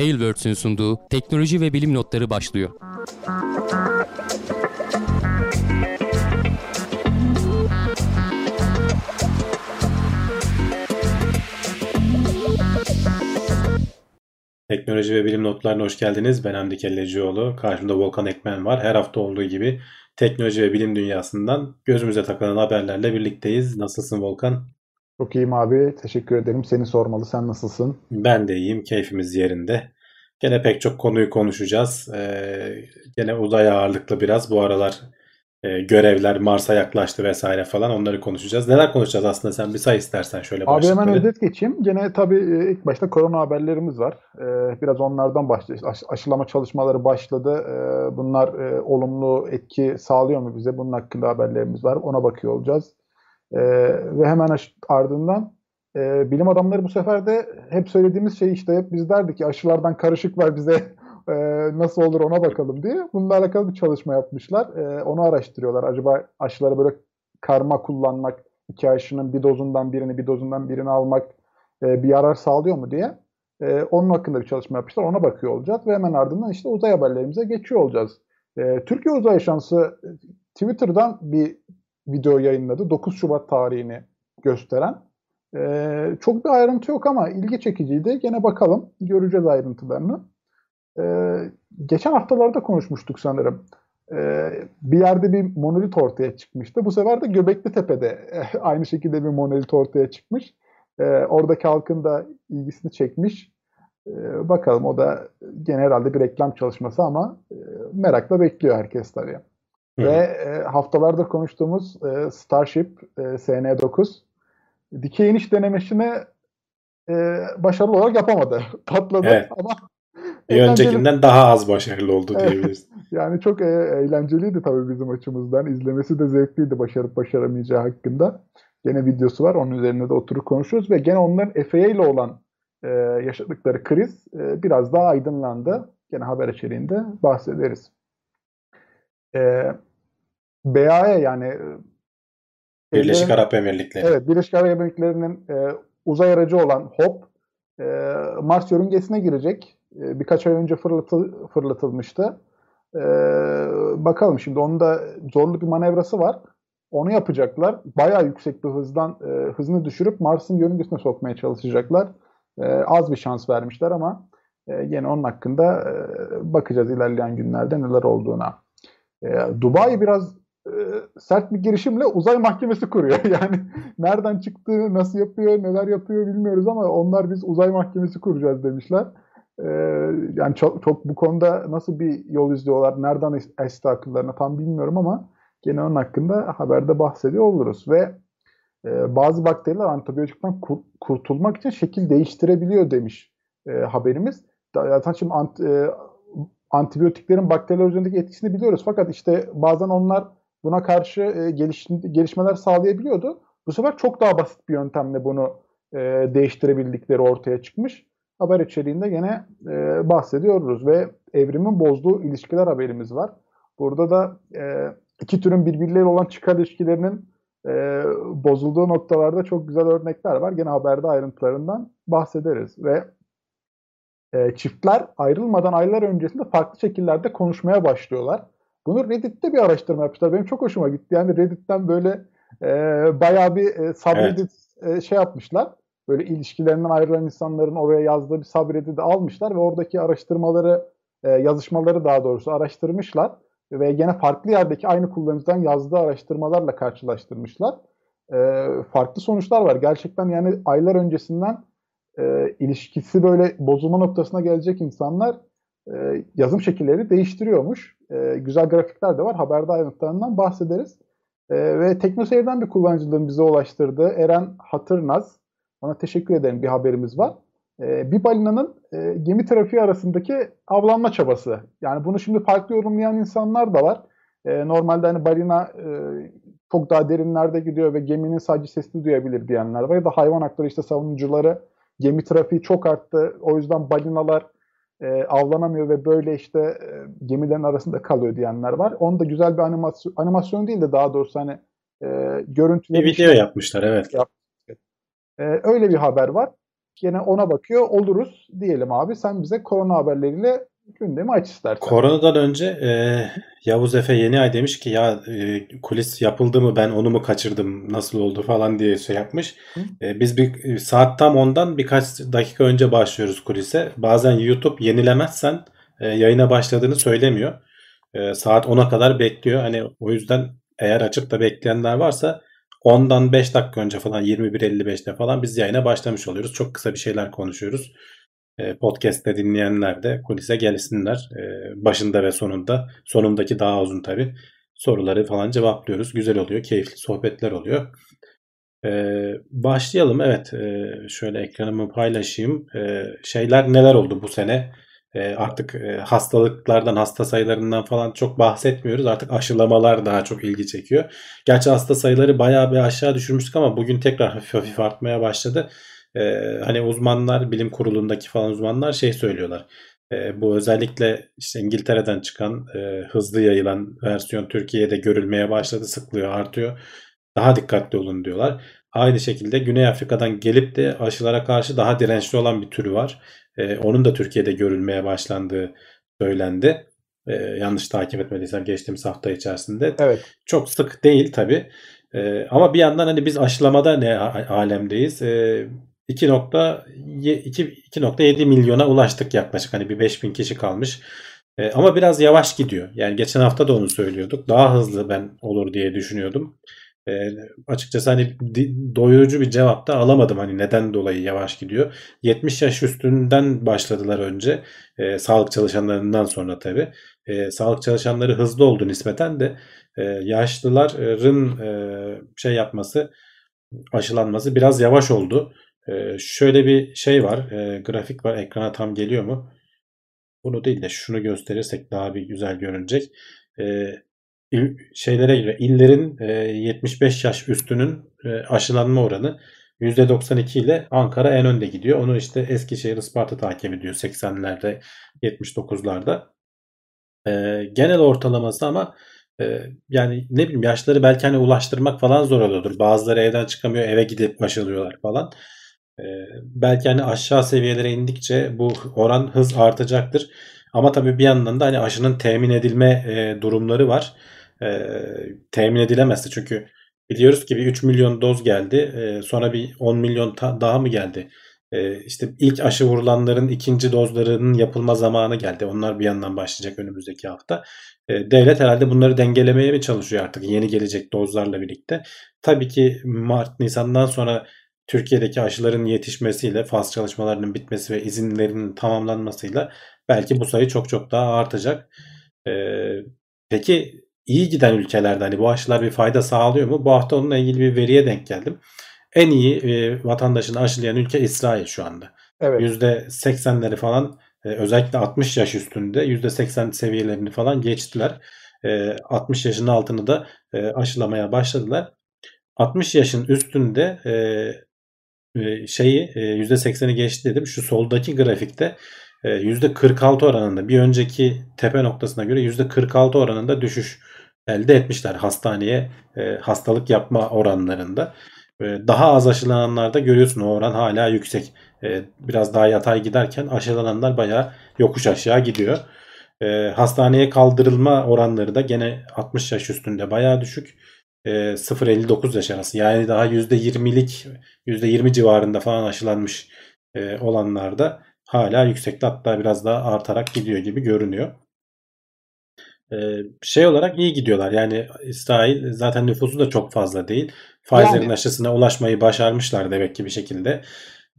Tailwords'ün sunduğu teknoloji ve bilim notları başlıyor. Teknoloji ve bilim notlarına hoş geldiniz. Ben Hamdi Kellecioğlu. Karşımda Volkan Ekmen var. Her hafta olduğu gibi teknoloji ve bilim dünyasından gözümüze takılan haberlerle birlikteyiz. Nasılsın Volkan? Çok iyiyim abi. Teşekkür ederim. Seni sormalı. Sen nasılsın? Ben de iyiyim. Keyfimiz yerinde. Gene pek çok konuyu konuşacağız. Ee, gene uzay ağırlıklı biraz. Bu aralar e, görevler Mars'a yaklaştı vesaire falan onları konuşacağız. Neler konuşacağız aslında sen bir say istersen şöyle Abi hemen özet geçeyim. Gene tabii e, ilk başta korona haberlerimiz var. Ee, biraz onlardan başlayacağız. Aş- aşılama çalışmaları başladı. Ee, bunlar e, olumlu etki sağlıyor mu bize? Bunun hakkında haberlerimiz var. Ona bakıyor olacağız. Ee, ve hemen ardından e, bilim adamları bu sefer de hep söylediğimiz şey işte hep biz derdik ki aşılardan karışık var bize e, nasıl olur ona bakalım diye. Bununla alakalı bir çalışma yapmışlar. E, onu araştırıyorlar. Acaba aşıları böyle karma kullanmak, iki aşının bir dozundan birini bir dozundan birini almak e, bir yarar sağlıyor mu diye. E, onun hakkında bir çalışma yapmışlar. Ona bakıyor olacağız ve hemen ardından işte uzay haberlerimize geçiyor olacağız. E, Türkiye Uzay Ajansı e, Twitter'dan bir video yayınladı. 9 Şubat tarihini gösteren. Ee, çok bir ayrıntı yok ama ilgi çekiciydi. Gene bakalım. Göreceğiz ayrıntılarını. Ee, geçen haftalarda konuşmuştuk sanırım. Ee, bir yerde bir monolit ortaya çıkmıştı. Bu sefer de Göbekli Tepe'de aynı şekilde bir monolit ortaya çıkmış. Ee, oradaki halkın da ilgisini çekmiş. Bakalım o da gene herhalde bir reklam çalışması ama e, merakla bekliyor herkes tabii. Hı. Ve e, haftalardır konuştuğumuz e, Starship e, SN9 dikey iniş denemesini e, başarılı olarak yapamadı. Patladı evet. ama bir öncekinden daha az başarılı oldu diyebiliriz. yani çok e, eğlenceliydi tabii bizim açımızdan. İzlemesi de zevkliydi başarıp başaramayacağı hakkında. Gene videosu var. Onun üzerine de oturup konuşuyoruz ve gene onların FAA ile olan e, yaşadıkları kriz e, biraz daha aydınlandı. Gene haber içeriğinde bahsederiz. E, BAE yani Birleşik Arap Emirlikleri. Evet, Birleşik Arap Emirlikleri'nin e, uzay aracı olan HOP e, Mars yörüngesine girecek. E, birkaç ay önce fırlatı, fırlatılmıştı. E, bakalım şimdi onun da zorlu bir manevrası var. Onu yapacaklar. Bayağı yüksek bir hızdan e, hızını düşürüp Mars'ın yörüngesine sokmaya çalışacaklar. E, az bir şans vermişler ama e, yine onun hakkında e, bakacağız ilerleyen günlerde neler olduğuna. E, Dubai biraz e, sert bir girişimle uzay mahkemesi kuruyor. Yani nereden çıktı, nasıl yapıyor, neler yapıyor bilmiyoruz ama onlar biz uzay mahkemesi kuracağız demişler. Ee, yani çok, çok bu konuda nasıl bir yol izliyorlar, nereden esti akıllarına tam bilmiyorum ama gene onun hakkında haberde bahsediyor oluruz. Ve e, bazı bakteriler antibiyotikten kur, kurtulmak için şekil değiştirebiliyor demiş e, haberimiz. Zaten şimdi ant, e, antibiyotiklerin bakteriler üzerindeki etkisini biliyoruz. Fakat işte bazen onlar buna karşı e, geliş, gelişmeler sağlayabiliyordu. Bu sefer çok daha basit bir yöntemle bunu e, değiştirebildikleri ortaya çıkmış. Haber içeriğinde yine e, bahsediyoruz ve evrimin bozduğu ilişkiler haberimiz var. Burada da e, iki türün birbirleriyle olan çıkar ilişkilerinin e, bozulduğu noktalarda çok güzel örnekler var. Gene haberde ayrıntılarından bahsederiz ve e, çiftler ayrılmadan aylar öncesinde farklı şekillerde konuşmaya başlıyorlar. Bunu Reddit'te bir araştırma yapmışlar. Benim çok hoşuma gitti. Yani Reddit'ten böyle e, bayağı bir e, subreddit evet. e, şey yapmışlar. Böyle ilişkilerinden ayrılan insanların oraya yazdığı bir subreddit'i almışlar ve oradaki araştırmaları, e, yazışmaları daha doğrusu araştırmışlar. Ve gene farklı yerdeki aynı kullanıcıdan yazdığı araştırmalarla karşılaştırmışlar. E, farklı sonuçlar var. Gerçekten yani aylar öncesinden e, ilişkisi böyle bozulma noktasına gelecek insanlar e, yazım şekilleri değiştiriyormuş. E, güzel grafikler de var. Haberde ayrıntılarından bahsederiz. E, ve TeknoSeyir'den bir kullanıcılığın bize ulaştırdığı Eren Hatırnaz. Ona teşekkür ederim. Bir haberimiz var. E, bir balinanın e, gemi trafiği arasındaki avlanma çabası. Yani bunu şimdi farklı yorumlayan insanlar da var. E, normalde hani balina e, çok daha derinlerde gidiyor ve geminin sadece sesini duyabilir diyenler var. Ya da hayvan hakları işte savunucuları gemi trafiği çok arttı. O yüzden balinalar e, avlanamıyor ve böyle işte e, gemilerin arasında kalıyor diyenler var. Onu da güzel bir animasyon, animasyon değil de daha doğrusu hani e, görüntüleri... Bir video şey, yapmışlar evet. Yap, e, öyle bir haber var. Gene ona bakıyor oluruz diyelim abi. Sen bize korona haberleriyle gündemi aç istersen. Koronadan önce e, Yavuz Efe Yeni Ay demiş ki ya e, kulis yapıldı mı ben onu mu kaçırdım nasıl oldu falan diye şey yapmış. E, biz bir e, saat tam ondan birkaç dakika önce başlıyoruz kulise. Bazen YouTube yenilemezsen e, yayına başladığını söylemiyor. E, saat 10'a kadar bekliyor. Hani o yüzden eğer açıp da bekleyenler varsa ondan 5 dakika önce falan 21.55'te falan biz yayına başlamış oluyoruz. Çok kısa bir şeyler konuşuyoruz. E, podcast'te dinleyenler de kulise gelsinler. E, başında ve sonunda. Sonundaki daha uzun tabi. Soruları falan cevaplıyoruz. Güzel oluyor. Keyifli sohbetler oluyor. E, başlayalım. Evet. Şöyle ekranımı paylaşayım. Şeyler neler oldu bu sene? Artık hastalıklardan, hasta sayılarından falan çok bahsetmiyoruz. Artık aşılamalar daha çok ilgi çekiyor. Gerçi hasta sayıları bayağı bir aşağı düşürmüştük ama bugün tekrar hafif hafif artmaya başladı. Ee, hani uzmanlar, bilim kurulundaki falan uzmanlar şey söylüyorlar. Ee, bu özellikle işte İngiltere'den çıkan e, hızlı yayılan versiyon Türkiye'de görülmeye başladı, sıklığı artıyor. Daha dikkatli olun diyorlar. Aynı şekilde Güney Afrika'dan gelip de aşılara karşı daha dirençli olan bir türü var. Ee, onun da Türkiye'de görülmeye başlandığı söylendi. Ee, yanlış takip etmediysem geçtiğimiz hafta içerisinde. Evet. Çok sık değil tabi. Ee, ama bir yandan hani biz aşılamada ne alemdeyiz? Ee, 2.7 milyona ulaştık yaklaşık. Hani bir 5000 kişi kalmış. E, ama biraz yavaş gidiyor. Yani geçen hafta da onu söylüyorduk. Daha hızlı ben olur diye düşünüyordum. E, açıkçası hani doyurucu bir cevap da alamadım. Hani neden dolayı yavaş gidiyor. 70 yaş üstünden başladılar önce. E, sağlık çalışanlarından sonra tabii. E, sağlık çalışanları hızlı oldu nispeten de e, yaşlıların e, şey yapması aşılanması biraz yavaş oldu. Ee, şöyle bir şey var. E, grafik var. Ekrana tam geliyor mu? Bunu değil de şunu gösterirsek daha bir güzel görünecek. E, şeylere göre illerin e, 75 yaş üstünün e, aşılanma oranı %92 ile Ankara en önde gidiyor. Onu işte Eskişehir, Isparta takip ediyor 80'lerde, 79'larda. E, genel ortalaması ama e, yani ne bileyim yaşları belki hani ulaştırmak falan zor oluyordur. Bazıları evden çıkamıyor, eve gidip aşılıyorlar falan. Ee, belki hani aşağı seviyelere indikçe bu oran hız artacaktır. Ama tabii bir yandan da hani aşının temin edilme e, durumları var. E, temin edilemezse çünkü biliyoruz ki bir 3 milyon doz geldi. E, sonra bir 10 milyon daha mı geldi? E, işte ilk aşı vurulanların ikinci dozlarının yapılma zamanı geldi. Onlar bir yandan başlayacak önümüzdeki hafta. E, devlet herhalde bunları dengelemeye mi çalışıyor artık yeni gelecek dozlarla birlikte. Tabii ki Mart, Nisan'dan sonra Türkiye'deki aşıların yetişmesiyle, faz çalışmalarının bitmesi ve izinlerinin tamamlanmasıyla belki bu sayı çok çok daha artacak. Ee, peki iyi giden ülkelerde hani bu aşılar bir fayda sağlıyor mu? Bu hafta onunla ilgili bir veriye denk geldim. En iyi e, vatandaşını aşılayan ülke İsrail şu anda. Evet. %80'leri falan e, özellikle 60 yaş üstünde %80 seviyelerini falan geçtiler. E, 60 yaşın altını da e, aşılamaya başladılar. 60 yaşın üstünde e, şeyi %80'i geçti dedim. Şu soldaki grafikte %46 oranında bir önceki tepe noktasına göre %46 oranında düşüş elde etmişler hastaneye hastalık yapma oranlarında. Daha az aşılananlarda görüyorsun o oran hala yüksek. Biraz daha yatay giderken aşılananlar bayağı yokuş aşağı gidiyor. Hastaneye kaldırılma oranları da gene 60 yaş üstünde bayağı düşük e, 0-59 yaş arası yani daha %20'lik %20 civarında falan aşılanmış e, olanlarda hala yüksekte hatta biraz daha artarak gidiyor gibi görünüyor. E, şey olarak iyi gidiyorlar. Yani İsrail zaten nüfusu da çok fazla değil. Pfizer'in yani. aşısına ulaşmayı başarmışlar demek ki bir şekilde.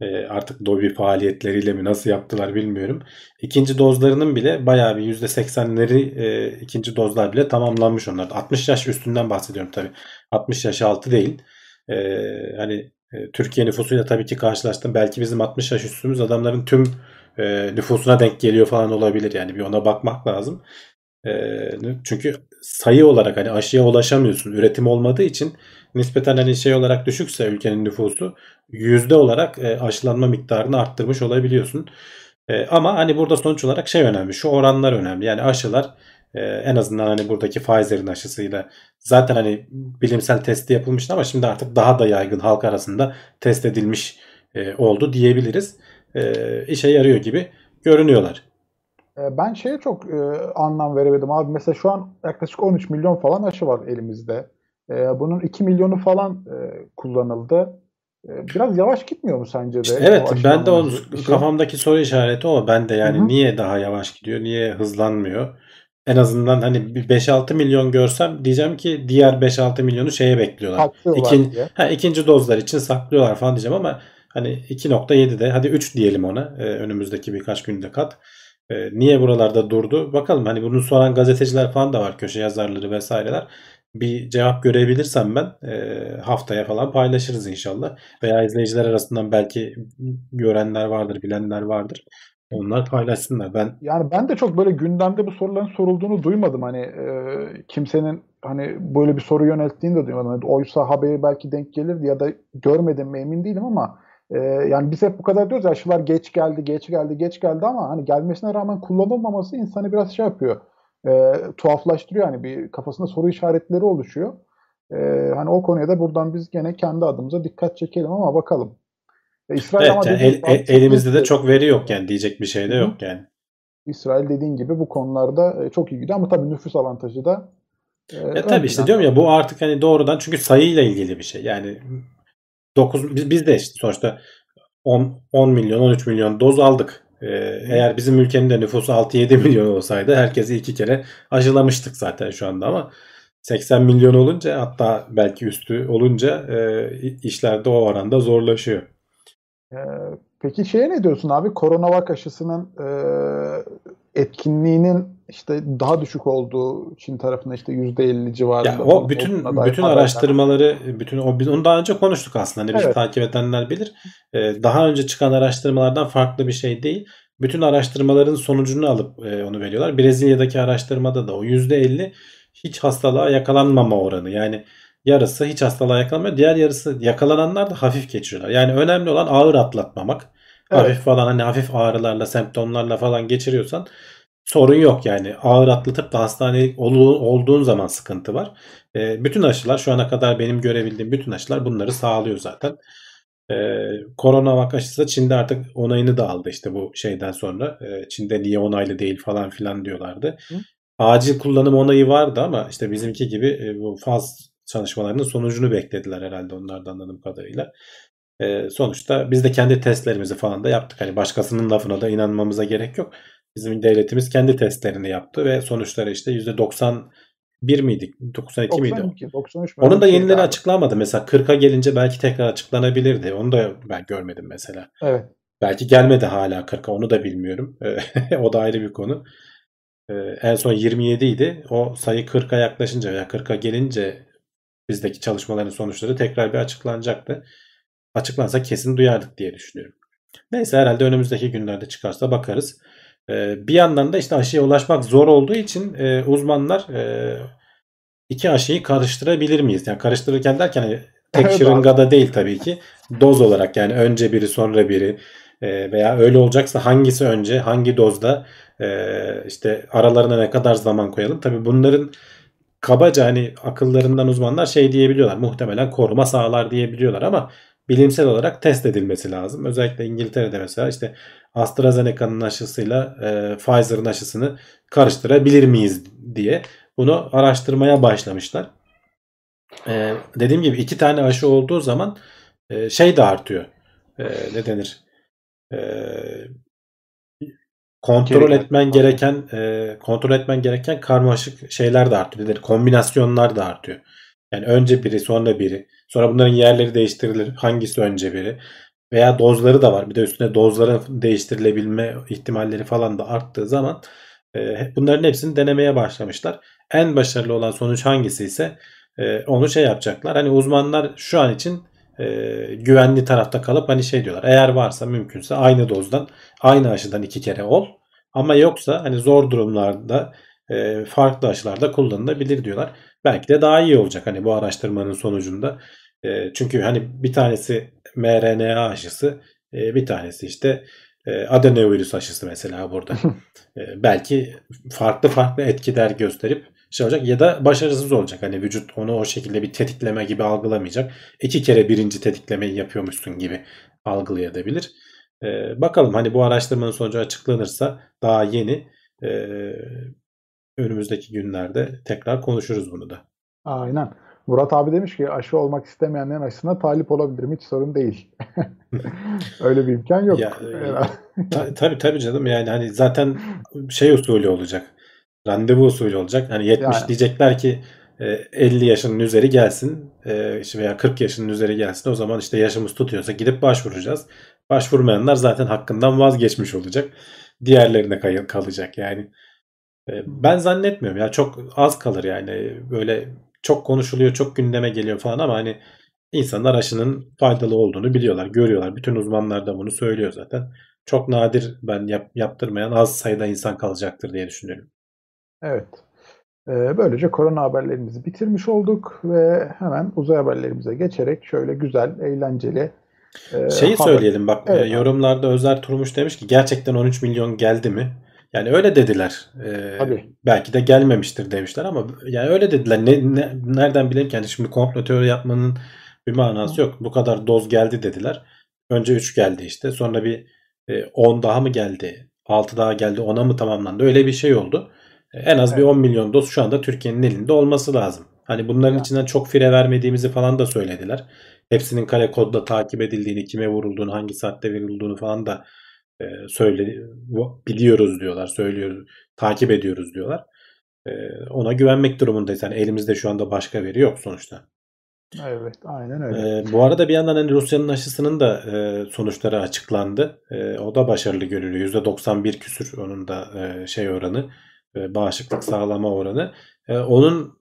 E, artık Dolby faaliyetleriyle mi nasıl yaptılar bilmiyorum. İkinci dozlarının bile bayağı bir %80'leri e, ikinci dozlar bile tamamlanmış onlar. 60 yaş üstünden bahsediyorum tabii. 60 yaş altı değil. E, hani e, Türkiye nüfusuyla tabii ki karşılaştım. Belki bizim 60 yaş üstümüz adamların tüm e, nüfusuna denk geliyor falan olabilir. Yani bir ona bakmak lazım. E, çünkü sayı olarak hani aşıya ulaşamıyorsun. Üretim olmadığı için nispeten hani şey olarak düşükse ülkenin nüfusu yüzde olarak e, aşılanma miktarını arttırmış olabiliyorsun. E, ama hani burada sonuç olarak şey önemli. Şu oranlar önemli. Yani aşılar e, en azından hani buradaki Pfizer'in aşısıyla zaten hani bilimsel testi yapılmıştı ama şimdi artık daha da yaygın halk arasında test edilmiş e, oldu diyebiliriz. E, işe yarıyor gibi görünüyorlar. E, ben şeye çok e, anlam veremedim abi. Mesela şu an yaklaşık 13 milyon falan aşı var elimizde. E, bunun 2 milyonu falan e, kullanıldı. E, biraz yavaş gitmiyor mu sence de? İşte evet ben de o şey. kafamdaki soru işareti o. Ben de yani Hı hı. niye daha yavaş gidiyor? Niye hızlanmıyor? En azından hani bir 5-6 milyon görsem diyeceğim ki diğer 5-6 milyonu şeye bekliyorlar. İkin, ha, ikinci dozlar için saklıyorlar falan diyeceğim ama hani 2.7'de hadi 3 diyelim ona e, önümüzdeki birkaç günde kat. E, niye buralarda durdu? Bakalım hani bunu soran gazeteciler falan da var köşe yazarları vesaireler. Bir cevap görebilirsem ben e, haftaya falan paylaşırız inşallah. Veya izleyiciler arasından belki görenler vardır, bilenler vardır. Onlar paylaşsınlar. Ben Yani ben de çok böyle gündemde bu soruların sorulduğunu duymadım. Hani e, kimsenin hani böyle bir soru yönelttiğini de duymadım. Hani oysa haberi belki denk gelirdi ya da görmedim mi emin değilim ama e, yani biz hep bu kadar diyoruz ya geç geldi, geç geldi, geç geldi ama hani gelmesine rağmen kullanılmaması insanı biraz şey yapıyor. E, tuhaflaştırıyor hani bir kafasında soru işaretleri oluşuyor. E, hani o konuya da buradan biz gene kendi adımıza dikkat çekelim ama bakalım. E, İsrail evet ama yani el- e- çok elimizde de çok veri yok yani diyecek bir şey de yok yani. İsrail dediğin gibi bu konularda e, çok iyi gidiyor ama tabii nüfus avantajı da e, Ya ön tabii işte diyorum ya bu artık hani doğrudan çünkü sayıyla ilgili bir şey. Yani 9 biz, biz de işte sonuçta 10, 10 milyon 13 milyon doz aldık. Ee, eğer bizim ülkenin de nüfusu 6-7 milyon olsaydı herkesi iki kere aşılamıştık zaten şu anda ama 80 milyon olunca hatta belki üstü olunca e, işler de o oranda zorlaşıyor. E, peki şeye ne diyorsun abi? Coronavac aşısının e, etkinliğinin işte daha düşük olduğu Çin tarafında işte %50 civarında. Ya o bütün bütün araştırmaları bütün o biz onu daha önce konuştuk aslında. Hani bizi Evet. takip edenler bilir. Ee, daha önce çıkan araştırmalardan farklı bir şey değil. Bütün araştırmaların sonucunu alıp e, onu veriyorlar. Brezilya'daki araştırmada da o %50 hiç hastalığa yakalanmama oranı. Yani yarısı hiç hastalığa yakalanmıyor. Diğer yarısı yakalananlar da hafif geçiriyorlar. Yani önemli olan ağır atlatmamak. Evet. Hafif falan hani hafif ağrılarla, semptomlarla falan geçiriyorsan sorun yok yani. Ağır atlatıp da hastanelik olu- olduğun zaman sıkıntı var. E, bütün aşılar şu ana kadar benim görebildiğim bütün aşılar bunları sağlıyor zaten. E, Coronavac aşısı Çin'de artık onayını da aldı işte bu şeyden sonra. E, Çin'de niye onaylı değil falan filan diyorlardı. Hı. Acil kullanım onayı vardı ama işte bizimki gibi e, bu faz çalışmalarının sonucunu beklediler herhalde onlardan anladığım kadarıyla. E, sonuçta biz de kendi testlerimizi falan da yaptık. Hani başkasının lafına da inanmamıza gerek yok. Bizim devletimiz kendi testlerini yaptı ve sonuçları işte %91 miydi? 92 miydi? 92, 93 mü? Onun da yenileri abi. açıklanmadı. Mesela 40'a gelince belki tekrar açıklanabilirdi. Onu da ben görmedim mesela. Evet. Belki gelmedi hala 40'a onu da bilmiyorum. o da ayrı bir konu. Ee, En son 27 idi. O sayı 40'a yaklaşınca veya 40'a gelince bizdeki çalışmaların sonuçları tekrar bir açıklanacaktı. Açıklansa kesin duyardık diye düşünüyorum. Neyse herhalde önümüzdeki günlerde çıkarsa bakarız. Ee, Bir yandan da işte aşıya ulaşmak zor olduğu için e, uzmanlar e, iki aşıyı karıştırabilir miyiz? Yani karıştırırken derken hani tek Evet şırıngada değil tabii ki. Doz olarak yani önce biri sonra biri e, veya öyle olacaksa hangisi önce hangi dozda işte aralarına ne kadar zaman koyalım. Tabii bunların kabaca hani akıllarından uzmanlar şey diyebiliyorlar. Muhtemelen koruma sağlar diyebiliyorlar ama bilimsel olarak test edilmesi lazım. Özellikle İngiltere'de mesela işte AstraZeneca'nın aşısıyla e, Pfizer'ın aşısını karıştırabilir miyiz diye bunu araştırmaya başlamışlar. E, dediğim gibi iki tane aşı olduğu zaman e, şey de artıyor. E, ne denir? E, kontrol Gereken- etmen gereken e, kontrol etmen gereken karmaşık şeyler de artıyor. Ne denir? Kombinasyonlar da artıyor. Yani önce biri sonra biri. Sonra bunların yerleri değiştirilir. Hangisi önce biri? Veya dozları da var. Bir de üstüne dozların değiştirilebilme ihtimalleri falan da arttığı zaman e, bunların hepsini denemeye başlamışlar. En başarılı olan sonuç hangisi ise e, onu şey yapacaklar. Hani uzmanlar şu an için e, güvenli tarafta kalıp hani şey diyorlar. Eğer varsa mümkünse aynı dozdan aynı aşıdan iki kere ol. Ama yoksa hani zor durumlarda farklı aşılarda kullanılabilir diyorlar. Belki de daha iyi olacak hani bu araştırmanın sonucunda. E, çünkü hani bir tanesi mRNA aşısı, e, bir tanesi işte e, adenovirüs aşısı mesela burada. E, belki farklı farklı etkiler gösterip şey olacak ya da başarısız olacak. Hani vücut onu o şekilde bir tetikleme gibi algılamayacak. İki kere birinci tetiklemeyi yapıyormuşsun gibi algılayabilir. E, bakalım hani bu araştırmanın sonucu açıklanırsa daha yeni e, önümüzdeki günlerde tekrar konuşuruz bunu da. Aynen. Murat abi demiş ki aşı olmak istemeyenlerin aşısına talip olabilirim. Hiç sorun değil. Öyle bir imkan yok. Ya, ta, tabii tabii canım yani hani zaten şey usulü olacak. Randevu usulü olacak. Hani 70 yani. diyecekler ki 50 yaşının üzeri gelsin veya 40 yaşının üzeri gelsin. O zaman işte yaşımız tutuyorsa gidip başvuracağız. Başvurmayanlar zaten hakkından vazgeçmiş olacak. Diğerlerine kalacak yani. Ben zannetmiyorum ya çok az kalır yani böyle çok konuşuluyor çok gündeme geliyor falan ama hani insanlar aşının faydalı olduğunu biliyorlar görüyorlar. Bütün uzmanlar da bunu söylüyor zaten. Çok nadir ben yap, yaptırmayan az sayıda insan kalacaktır diye düşünüyorum. Evet. Böylece korona haberlerimizi bitirmiş olduk ve hemen uzay haberlerimize geçerek şöyle güzel, eğlenceli Şeyi haber... söyleyelim bak evet. yorumlarda Özer Turmuş demiş ki gerçekten 13 milyon geldi mi? Yani öyle dediler. Ee, Tabii. Belki de gelmemiştir demişler ama yani öyle dediler. Ne, ne nereden bileyim ki yani şimdi komplo teori yapmanın bir manası yok. Bu kadar doz geldi dediler. Önce 3 geldi işte. Sonra bir 10 e, daha mı geldi? 6 daha geldi. 10'a mı tamamlandı? Öyle bir şey oldu. E, en az evet. bir 10 milyon doz şu anda Türkiye'nin elinde olması lazım. Hani bunların evet. içinden çok fire vermediğimizi falan da söylediler. Hepsinin kare kodla takip edildiğini, kime vurulduğunu, hangi saatte verildiğini falan da e, söyle biliyoruz diyorlar, söylüyoruz, takip ediyoruz diyorlar. E, ona güvenmek durumundayız. Yani elimizde şu anda başka veri yok sonuçta. Evet, aynen öyle. E, bu arada bir yandan hani Rusya'nın aşısının da e, sonuçları açıklandı. E, o da başarılı görülüyor. %91 küsür onun da e, şey oranı, e, bağışıklık sağlama oranı. E, onun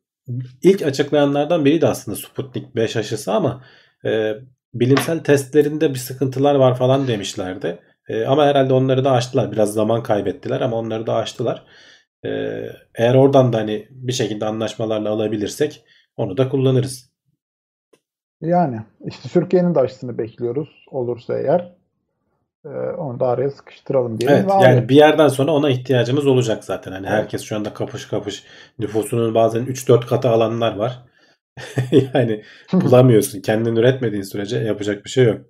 ilk açıklayanlardan biri de aslında Sputnik 5 aşısı ama e, bilimsel testlerinde bir sıkıntılar var falan demişlerdi. E, ama herhalde onları da aştılar. Biraz zaman kaybettiler ama onları da aştılar. E, eğer oradan da hani bir şekilde anlaşmalarla alabilirsek onu da kullanırız. Yani işte Türkiye'nin de aşısını bekliyoruz olursa eğer. E, onu da araya sıkıştıralım diye. Evet yani bir yerden sonra ona ihtiyacımız olacak zaten. Hani evet. herkes şu anda kapış kapış nüfusunun bazen 3-4 katı alanlar var. yani bulamıyorsun. Kendin üretmediğin sürece yapacak bir şey yok.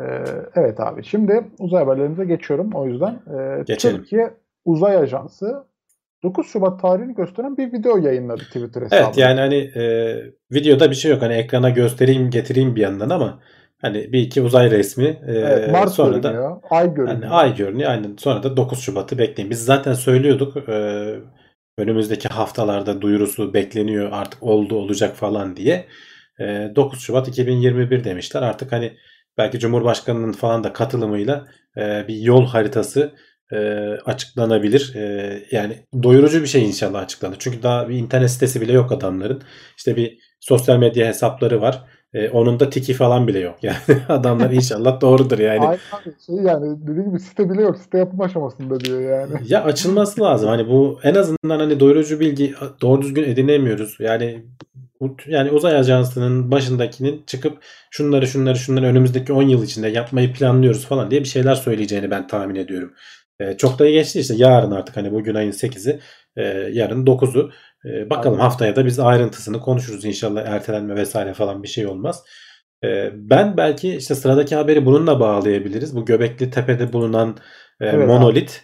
Ee, evet abi. Şimdi uzay haberlerimize geçiyorum. O yüzden ee, Geçelim. Türkiye Uzay Ajansı 9 Şubat tarihini gösteren bir video yayınladı Twitter hesabı. Evet yani hani e, videoda bir şey yok. Hani ekrana göstereyim getireyim bir yandan ama hani bir iki uzay resmi e, evet, Mars sonra görünüyor, da ay görünüyor. Hani ay görünüyor. Aynen. Sonra da 9 Şubat'ı bekleyin. Biz zaten söylüyorduk. E, önümüzdeki haftalarda duyurusu bekleniyor artık oldu olacak falan diye. 9 Şubat 2021 demişler. Artık hani belki Cumhurbaşkanı'nın falan da katılımıyla bir yol haritası açıklanabilir. Yani doyurucu bir şey inşallah açıklanır. Çünkü daha bir internet sitesi bile yok adamların. İşte bir sosyal medya hesapları var. E, onun da tiki falan bile yok. Yani adamlar inşallah doğrudur yani. Aynen şey yani dediğim gibi site bile yok. Site yapım aşamasında diyor yani. Ya açılması lazım. Hani bu en azından hani doyurucu bilgi doğru düzgün edinemiyoruz. Yani yani uzay ajansının başındakinin çıkıp şunları şunları şunları önümüzdeki 10 yıl içinde yapmayı planlıyoruz falan diye bir şeyler söyleyeceğini ben tahmin ediyorum. Ee, çok da geçti işte yarın artık hani bugün ayın 8'i e, yarın 9'u e, bakalım Aynen. haftaya da biz ayrıntısını konuşuruz inşallah ertelenme vesaire falan bir şey olmaz. E, ben belki işte sıradaki haberi bununla bağlayabiliriz. Bu Göbekli Tepe'de bulunan e, evet, monolit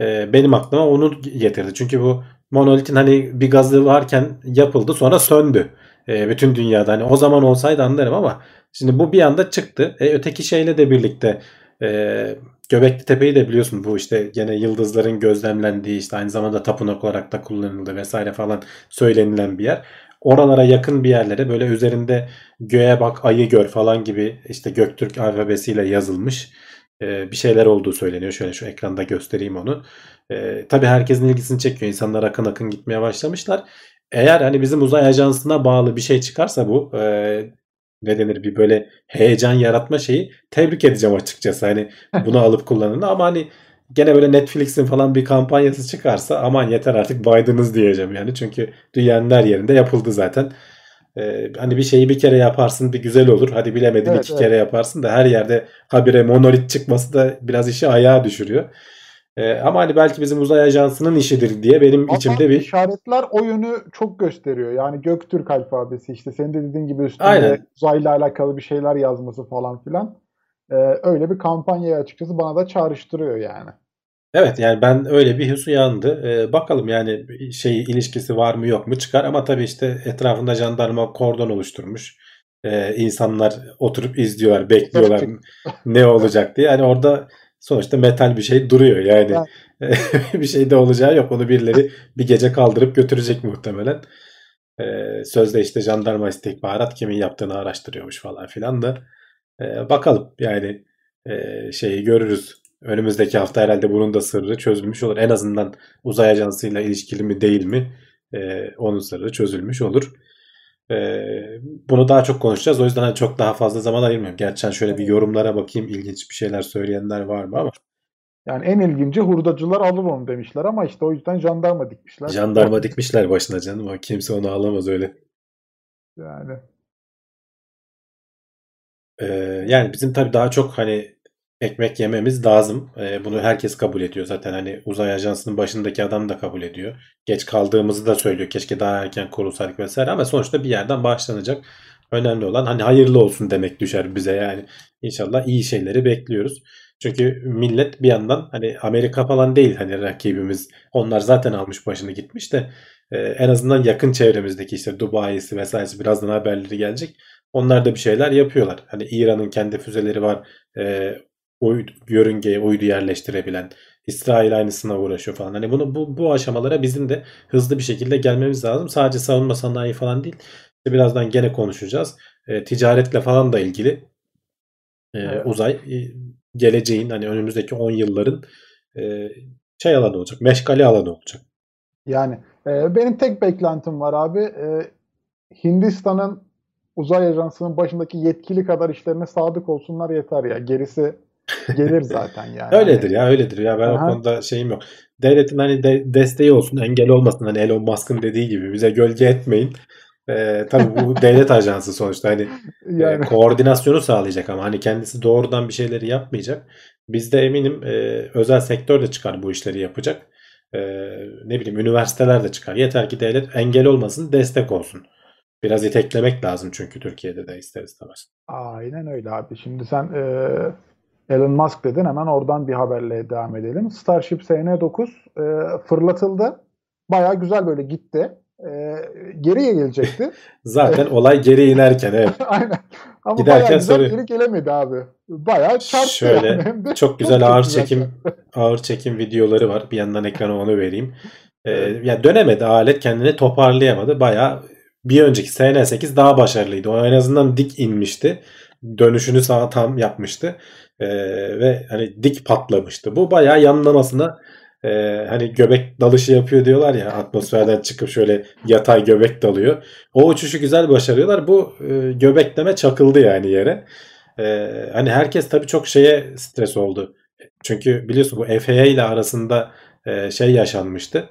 e, benim aklıma onu getirdi. Çünkü bu monolitin hani bir gazı varken yapıldı sonra söndü. E, bütün dünyada hani o zaman olsaydı anlarım ama şimdi bu bir anda çıktı. E, öteki şeyle de birlikte e, Göbekli Tepe'yi de biliyorsun bu işte gene yıldızların gözlemlendiği işte aynı zamanda tapınak olarak da kullanıldı vesaire falan söylenilen bir yer. Oralara yakın bir yerlere böyle üzerinde göğe bak ayı gör falan gibi işte Göktürk alfabesiyle yazılmış e, bir şeyler olduğu söyleniyor. Şöyle şu ekranda göstereyim onu. E, tabii herkesin ilgisini çekiyor. İnsanlar akın akın gitmeye başlamışlar. Eğer hani bizim uzay ajansına bağlı bir şey çıkarsa bu e, ne denir bir böyle heyecan yaratma şeyi tebrik edeceğim açıkçası. Hani bunu alıp kullanını ama hani gene böyle Netflix'in falan bir kampanyası çıkarsa aman yeter artık baydınız diyeceğim yani. Çünkü dünyanın her yerinde yapıldı zaten. Ee, hani bir şeyi bir kere yaparsın bir güzel olur. Hadi bilemedim evet, iki evet. kere yaparsın da her yerde habire monolit çıkması da biraz işi ayağa düşürüyor. E, ama hani belki bizim uzay ajansının işidir diye benim Ama içimde bir işaretler o yönü çok gösteriyor. Yani Göktürk alfabesi işte senin de dediğin gibi üstünde Aynen. uzayla alakalı bir şeyler yazması falan filan. Ee, öyle bir kampanyayı açıkçası bana da çağrıştırıyor yani. Evet yani ben öyle bir his uyandı. Ee, bakalım yani şey ilişkisi var mı yok mu çıkar ama tabii işte etrafında jandarma kordon oluşturmuş. Ee, insanlar oturup izliyorlar, bekliyorlar ne olacak diye. Yani orada sonuçta metal bir şey duruyor yani. bir şey de olacağı yok. Onu birileri bir gece kaldırıp götürecek muhtemelen. Ee, sözde işte jandarma istihbarat kimin yaptığını araştırıyormuş falan filan da. Ee, bakalım yani e, şeyi görürüz. Önümüzdeki hafta herhalde bunun da sırrı çözülmüş olur. En azından uzay ajansıyla ilişkili mi değil mi e, onun sırrı çözülmüş olur. E, bunu daha çok konuşacağız. O yüzden hani çok daha fazla zaman ayırmıyorum. Gerçekten şöyle bir yorumlara bakayım. ilginç bir şeyler söyleyenler var mı ama. Yani en ilginci hurdacılar alır onu demişler ama işte o yüzden jandarma dikmişler. Jandarma dikmişler başına canım ama kimse onu alamaz öyle. Yani Ee, yani bizim tabii daha çok hani ekmek yememiz lazım. Ee, bunu herkes kabul ediyor zaten. Hani uzay ajansının başındaki adam da kabul ediyor. Geç kaldığımızı da söylüyor. Keşke daha erken kurulsaydık vesaire ama sonuçta bir yerden başlanacak. Önemli olan hani hayırlı olsun demek düşer bize yani. İnşallah iyi şeyleri bekliyoruz. Çünkü millet bir yandan hani Amerika falan değil hani rakibimiz. Onlar zaten almış başını gitmiş de e, en azından yakın çevremizdeki işte Dubai'si vesairesi birazdan haberleri gelecek. Onlar da bir şeyler yapıyorlar. Hani İran'ın kendi füzeleri var. E, uydu, yörüngeye uydu yerleştirebilen. İsrail aynısına uğraşıyor falan. Hani bunu bu, bu aşamalara bizim de hızlı bir şekilde gelmemiz lazım. Sadece savunma sanayi falan değil. İşte birazdan gene konuşacağız. E, ticaretle falan da ilgili e, Evet. uzay e, geleceğin hani önümüzdeki 10 yılların e, şey alanı olacak. Meşgale alanı olacak. yani e, benim tek beklentim var abi. E, Hindistan'ın uzay ajansının başındaki yetkili kadar işlerine sadık olsunlar yeter ya. Gerisi gelir zaten yani. Öyledir ya öyledir ya ben Aha. o konuda şeyim yok. Devletin hani de- desteği olsun engel olmasın hani Elon Musk'ın dediği gibi bize gölge etmeyin. Ee, tabii bu devlet ajansı sonuçta hani e, Yani koordinasyonu sağlayacak ama hani kendisi doğrudan bir şeyleri yapmayacak. Biz de eminim e, özel sektör de çıkar bu işleri yapacak. E, ne bileyim üniversiteler de çıkar. Yeter ki devlet engel olmasın destek olsun. Biraz iteklemek lazım çünkü Türkiye'de de ister istemez. aynen öyle abi. Şimdi sen e, Elon Musk dedin hemen oradan bir haberle devam edelim. Starship SN9 e, fırlatıldı. Bayağı güzel böyle gitti. E, geriye gelecekti. Zaten olay geri inerken evet. Aynen. Ama Giderken güzel geri gelemedi abi. Bayağı çarptı Şöyle, yani. Çok güzel çok ağır güzel çekim ağır çekim videoları var. Bir yandan ekrana onu vereyim. Ee, yani dönemedi alet kendini toparlayamadı. Bayağı bir önceki SN8 daha başarılıydı. O en azından dik inmişti. Dönüşünü sağa tam yapmıştı. Ee, ve hani dik patlamıştı. Bu bayağı yanlamasına e, hani göbek dalışı yapıyor diyorlar ya atmosferden çıkıp şöyle yatay göbek dalıyor. O uçuşu güzel başarıyorlar. Bu e, göbekleme çakıldı yani yere. Ee, hani herkes tabii çok şeye stres oldu. Çünkü biliyorsun bu FAA ile arasında e, şey yaşanmıştı.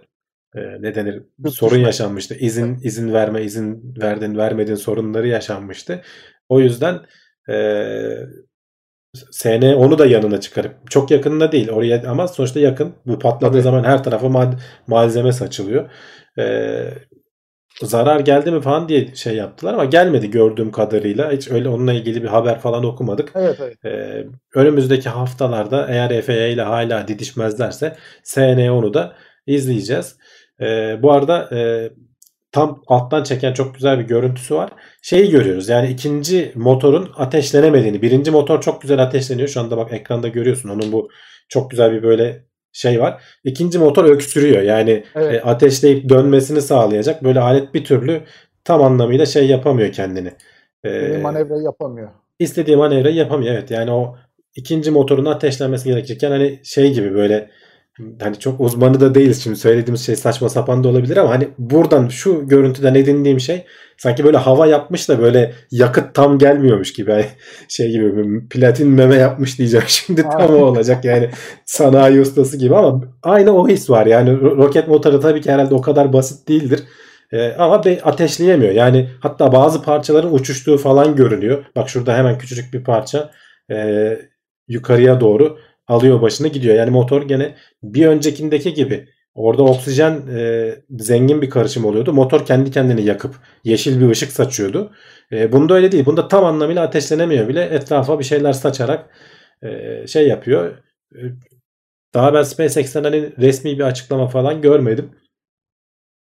E, ne denir? Sorun yaşanmıştı. İzin izin verme, izin verdin, vermedin sorunları yaşanmıştı. O yüzden e, SN onu da yanına çıkarıp çok yakınında değil oraya ama sonuçta yakın. Bu patladığı Tabii. zaman her tarafa mal- malzeme saçılıyor. E, zarar geldi mi falan diye şey yaptılar ama gelmedi gördüğüm kadarıyla. Hiç öyle onunla ilgili bir haber falan okumadık. Evet evet. Ee, önümüzdeki haftalarda eğer FAA ile hala didişmezlerse SN10'u da izleyeceğiz. Ee, bu arada e, tam alttan çeken çok güzel bir görüntüsü var. Şeyi görüyoruz yani ikinci motorun ateşlenemediğini. Birinci motor çok güzel ateşleniyor. Şu anda bak ekranda görüyorsun. Onun bu çok güzel bir böyle şey var. İkinci motor öksürüyor. Yani Evet. e, ateşleyip dönmesini sağlayacak. Böyle alet bir türlü tam anlamıyla şey yapamıyor kendini. Ee, manevrayı yapamıyor. istediği manevrayı yapamıyor. Evet yani o ikinci motorun ateşlenmesi gerekirken hani şey gibi böyle hani çok uzmanı da değiliz şimdi söylediğimiz şey saçma sapan da olabilir ama hani buradan şu görüntüden edindiğim şey sanki böyle hava yapmış da böyle yakıt tam gelmiyormuş gibi hani şey gibi platin meme yapmış diyeceğim şimdi tam o olacak yani sanayi ustası gibi ama aynı o his var yani ro- roket motoru tabii ki herhalde o kadar basit değildir. Ee, ama be- ateşleyemiyor. Yani hatta bazı parçaların uçuştuğu falan görünüyor. Bak şurada hemen küçücük bir parça e, yukarıya doğru alıyor başını gidiyor. Yani motor gene bir öncekindeki gibi orada oksijen e, zengin bir karışım oluyordu. Motor kendi kendini yakıp yeşil bir ışık saçıyordu. E, bunda öyle değil. Bunda tam anlamıyla ateşlenemiyor bile. Etrafa bir şeyler saçarak e, şey yapıyor. E, daha ben SpaceX'ten hani resmi bir açıklama falan görmedim.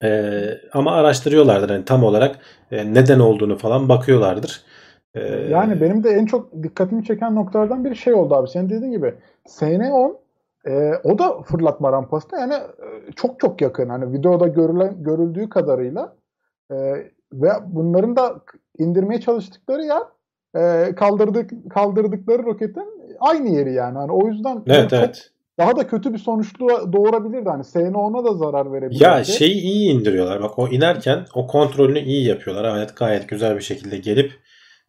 E, ama araştırıyorlardır hani tam olarak e, neden olduğunu falan bakıyorlardır. E, Yani benim de en çok dikkatimi çeken noktalardan biri şey oldu abi. Senin dediğin gibi SN10 e, o da fırlatma rampası da yani e, çok çok yakın. Hani videoda görülen görüldüğü kadarıyla e, ve bunların da indirmeye çalıştıkları yer e, kaldırdık kaldırdıkları roketin aynı yeri yani. Hani o yüzden evet çok evet. daha da kötü bir sonuçlu doğurabilirdi. Hani SN10'a da zarar verebilirdi. Ya şeyi iyi indiriyorlar. Bak o inerken o kontrolünü iyi yapıyorlar. Gayet gayet güzel bir şekilde gelip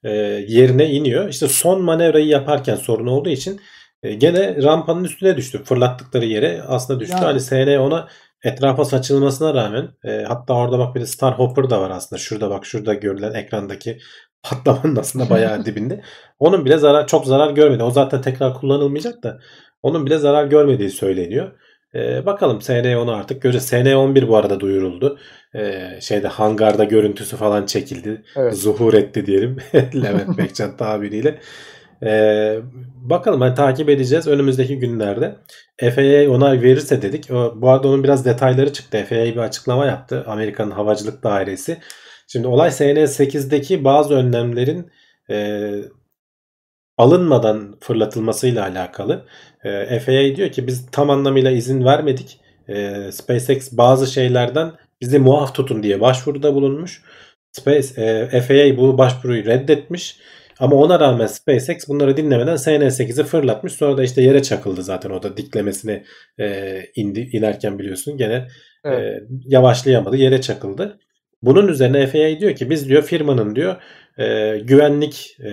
e, yerine iniyor. İşte son manevrayı yaparken sorun olduğu için gene rampanın üstüne düştü. Fırlattıkları yere aslında düştü. Yani. Hani SN ona etrafa saçılmasına rağmen e, hatta orada bak bir de Star Hopper da var aslında. Şurada bak şurada görülen ekrandaki patlamanın aslında bayağı dibinde. Onun bile zarar çok zarar görmedi. O zaten tekrar kullanılmayacak da onun bile zarar görmediği söyleniyor. Ee, bakalım SN10 artık göreceğiz. SN11 bu arada duyuruldu. Ee, şeyde hangarda görüntüsü falan çekildi. Evet. Zuhur etti diyelim. Levent Bekcan tabiriyle. Ee, bakalım hani takip edeceğiz önümüzdeki günlerde. FAA onay verirse dedik. Bu arada onun biraz detayları çıktı. FAA bir açıklama yaptı. Amerika'nın Havacılık Dairesi. Şimdi olay SN8'deki bazı önlemlerin e, alınmadan fırlatılmasıyla alakalı. E, FAA diyor ki biz tam anlamıyla izin vermedik. E, SpaceX bazı şeylerden bizi muaf tutun diye başvuruda bulunmuş. Space, e, FAA bu başvuruyu reddetmiş. Ama ona rağmen SpaceX bunları dinlemeden SN8'i fırlatmış. Sonra da işte yere çakıldı zaten o da diklemesine e, indi inerken biliyorsun. Gene Evet. e, yavaşlayamadı yere çakıldı. Bunun üzerine FAA diyor ki biz diyor firmanın diyor e, güvenlik e,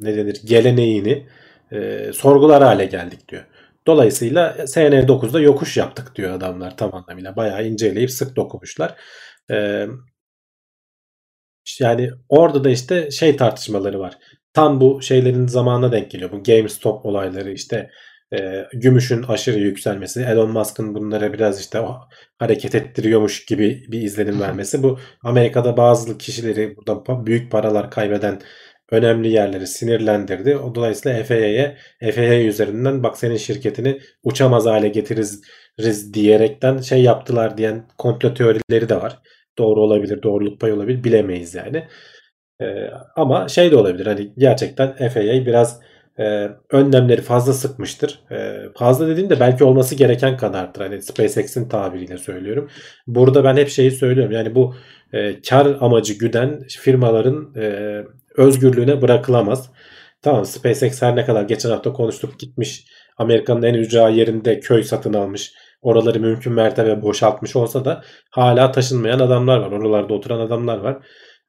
ne denir geleneğini e, sorgular hale geldik diyor. Dolayısıyla SN9'da yokuş yaptık diyor adamlar tam anlamıyla. Bayağı inceleyip sık dokumuşlar. E, yani orada da işte şey tartışmaları var. Tam bu şeylerin zamanına denk geliyor. Bu GameStop olayları işte e, gümüşün aşırı yükselmesi, Elon Musk'ın bunlara biraz işte o hareket ettiriyormuş gibi bir izlenim vermesi. Bu Amerika'da bazı kişileri buradan pa- büyük paralar kaybeden önemli yerleri sinirlendirdi. O dolayısıyla FAA'ya FAA üzerinden bak senin şirketini uçamaz hale getiririz diyerekten şey yaptılar diyen komplo teorileri de var. Doğru olabilir, doğruluk payı olabilir bilemeyiz yani. Ee, ama şey de olabilir hani gerçekten FAA biraz e, önlemleri fazla sıkmıştır. E, fazla dediğim de belki olması gereken kadardır. Hani SpaceX'in tabiriyle söylüyorum. Burada ben hep şeyi söylüyorum. Yani bu e, kar amacı güden firmaların e, özgürlüğüne bırakılamaz. Tamam SpaceX her ne kadar geçen hafta konuştuk gitmiş Amerika'nın en ücra yerinde köy satın almış. Oraları mümkün mertebe boşaltmış olsa da hala taşınmayan adamlar var. Oralarda oturan adamlar var.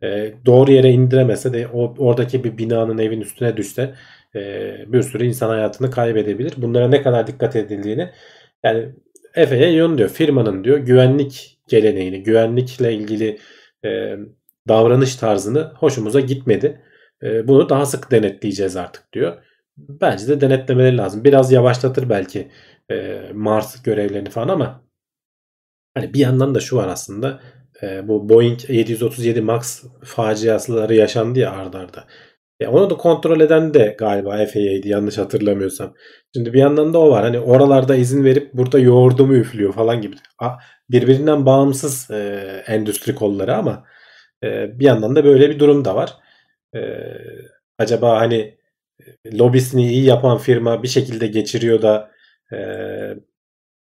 E, doğru yere indiremese de o, oradaki bir binanın evin üstüne düşse e, bir sürü insan hayatını kaybedebilir. Bunlara ne kadar dikkat edildiğini yani FAA yön diyor firmanın diyor güvenlik geleneğini, güvenlikle ilgili e, davranış tarzını hoşumuza gitmedi. E, bunu daha sık denetleyeceğiz artık diyor. Bence de denetlemeleri lazım. Biraz yavaşlatır belki e, Mars görevlerini falan ama hani bir yandan da şu var aslında e, bu Boeing 737 Max faciaları yaşandı ya ardarda. arda. Ya onu da kontrol eden de galiba FAA'ydi yanlış hatırlamıyorsam. Şimdi bir yandan da o var. Hani oralarda izin verip burada yoğurdu mu üflüyor falan gibi. Birbirinden bağımsız e, endüstri kolları ama e, bir yandan da böyle bir durum da var. E, acaba hani lobisini iyi yapan firma bir şekilde geçiriyor da e,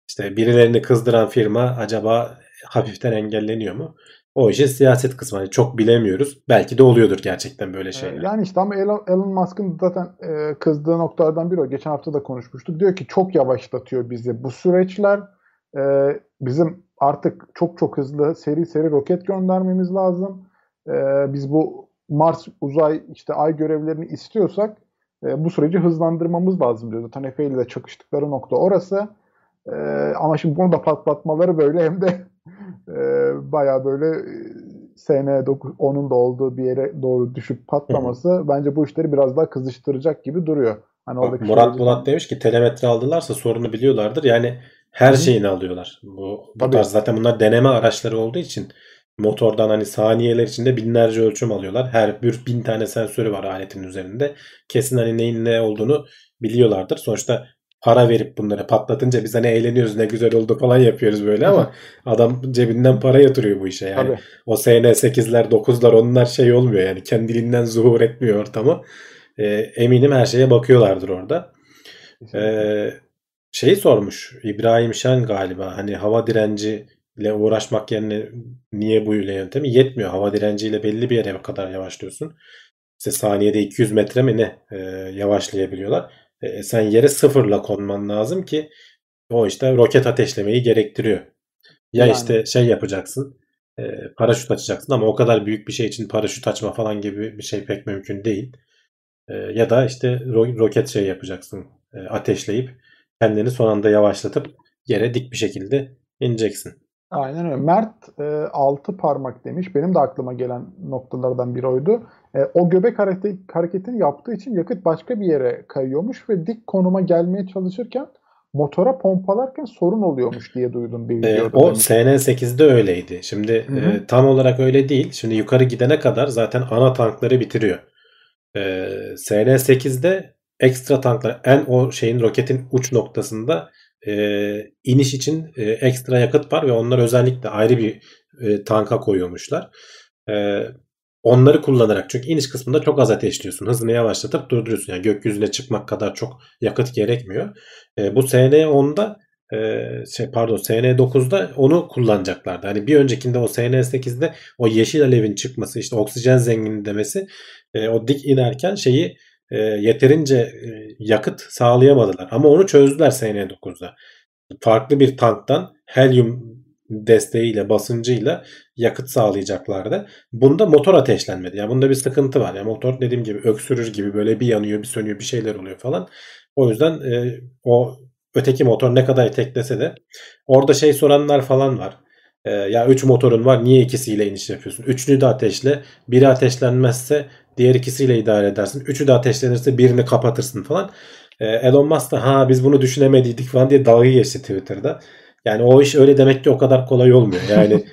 işte birilerini kızdıran firma acaba hafiften engelleniyor mu? O işin siyaset kısmı hani çok bilemiyoruz. Belki de oluyordur gerçekten böyle şeyler. Yani işte ama Elon, Elon Musk'ın zaten e, kızdığı noktalardan biri o. Geçen hafta da konuşmuştuk. Diyor ki çok yavaşlatıyor bizi. Bu süreçler e, bizim artık çok çok hızlı seri seri roket göndermemiz lazım. E, biz bu Mars uzay işte ay görevlerini istiyorsak e, bu süreci hızlandırmamız lazım diyor. Zaten Efe ile de çakıştıkları nokta orası. E, ama şimdi bunu da patlatmaları böyle hem de e, baya böyle SN 9 onun da olduğu bir yere doğru düşüp patlaması bence bu işleri biraz daha kızıştıracak gibi duruyor. Hani Bak, Murat şeyleri- Bulat demiş ki telemetre aldılarsa sorunu biliyorlardır. Yani her Hı. şeyini alıyorlar. Bu, bu Tabii. tarz zaten bunlar deneme araçları olduğu için motordan hani saniyeler içinde binlerce ölçüm alıyorlar. Her bir bin tane sensörü var aletin üzerinde. Kesin hani neyin ne olduğunu biliyorlardır. Sonuçta para verip bunları patlatınca biz hani eğleniyoruz ne güzel oldu falan yapıyoruz böyle ama adam cebinden para yatırıyor bu işe yani. Tabii. O SN8'ler 9'lar onlar şey olmuyor yani kendiliğinden zuhur etmiyor ortama. Ee, eminim her şeye bakıyorlardır orada. Ee, şeyi sormuş İbrahim Şen galiba hani hava direnciyle uğraşmak yerine niye bu yöntemi yetmiyor. Hava direnciyle belli bir yere kadar yavaşlıyorsun. İşte saniyede 200 metre mi ne e, yavaşlayabiliyorlar. E, sen yere sıfırla konman lazım ki o işte roket ateşlemeyi gerektiriyor. Ya Yani. işte şey yapacaksın e, paraşüt açacaksın ama o kadar büyük bir şey için paraşüt açma falan gibi bir şey pek mümkün değil. E, ya da işte ro- roket şey yapacaksın e, ateşleyip kendini son anda yavaşlatıp yere dik bir şekilde ineceksin. Aynen öyle. Mert e, altı parmak demiş. Benim de aklıma gelen noktalardan biri oydu. E, o göbek hareket, hareketini yaptığı için yakıt başka bir yere kayıyormuş ve dik konuma gelmeye çalışırken motora pompalarken sorun oluyormuş diye duydum bir E, videoda. o demiş. SN8'de öyleydi. Şimdi e, tam olarak öyle değil. Şimdi yukarı gidene kadar zaten ana tankları bitiriyor. E, SN8'de ekstra tanklar en o şeyin roketin uç noktasında e, iniş için e, ekstra yakıt var ve onlar özellikle ayrı bir e, tanka koyuyormuşlar. E, onları kullanarak çünkü iniş kısmında çok az ateşliyorsun. Hızını yavaşlatıp durduruyorsun. Yani gökyüzüne çıkmak kadar çok yakıt gerekmiyor. E, bu SN10'da e, şey pardon SN9'da onu kullanacaklardı. Hani bir öncekinde o SN8'de o yeşil alevin çıkması işte oksijen zengini demesi e, o dik inerken şeyi e, yeterince e, yakıt sağlayamadılar. Ama onu çözdüler SN9'da. Farklı bir tanktan helyum desteğiyle basıncıyla yakıt sağlayacaklardı. Bunda motor ateşlenmedi. Yani bunda bir sıkıntı var. Yani motor dediğim gibi öksürür gibi böyle bir yanıyor bir sönüyor bir şeyler oluyor falan. O yüzden e, o öteki motor ne kadar teklese de orada şey soranlar falan var. E, ya 3 motorun var niye ikisiyle iniş yapıyorsun? Üçünü de ateşle. Biri ateşlenmezse diğer ikisiyle idare edersin. Üçü de ateşlenirse birini kapatırsın falan. E, Elon Musk da ha biz bunu düşünemediydik falan diye dalga geçti Twitter'da. Yani o iş öyle demek ki o kadar kolay olmuyor. Yani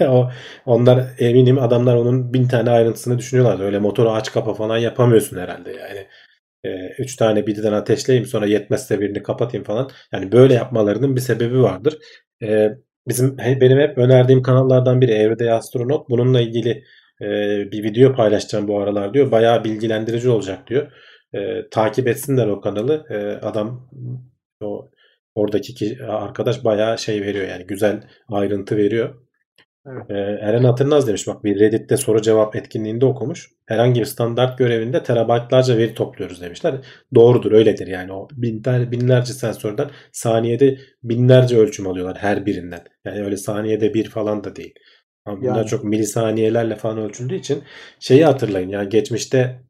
o, onlar eminim adamlar onun bin tane ayrıntısını düşünüyorlar. Öyle motoru aç kapa falan yapamıyorsun herhalde yani. E, üç tane birden ateşleyeyim sonra yetmezse birini kapatayım falan. Yani böyle yapmalarının bir sebebi vardır. E, bizim benim hep önerdiğim kanallardan biri Everyday Astronaut. Bununla ilgili e, bir video paylaşacağım bu aralar diyor. Bayağı bilgilendirici olacak diyor. E, takip etsinler o kanalı. E, adam o oradaki ki, arkadaş bayağı şey veriyor yani güzel ayrıntı veriyor. Evet. Ee, Eren Hatırnaz demiş bak bir Reddit'te soru cevap etkinliğinde okumuş. Herhangi bir standart görevinde terabaytlarca veri topluyoruz demişler. Doğrudur öyledir yani o binler, binlerce sensörden saniyede binlerce ölçüm alıyorlar her birinden. Yani öyle saniyede bir falan da değil. Ama bunlar Yani. çok milisaniyelerle falan ölçüldüğü için şeyi hatırlayın yani geçmişte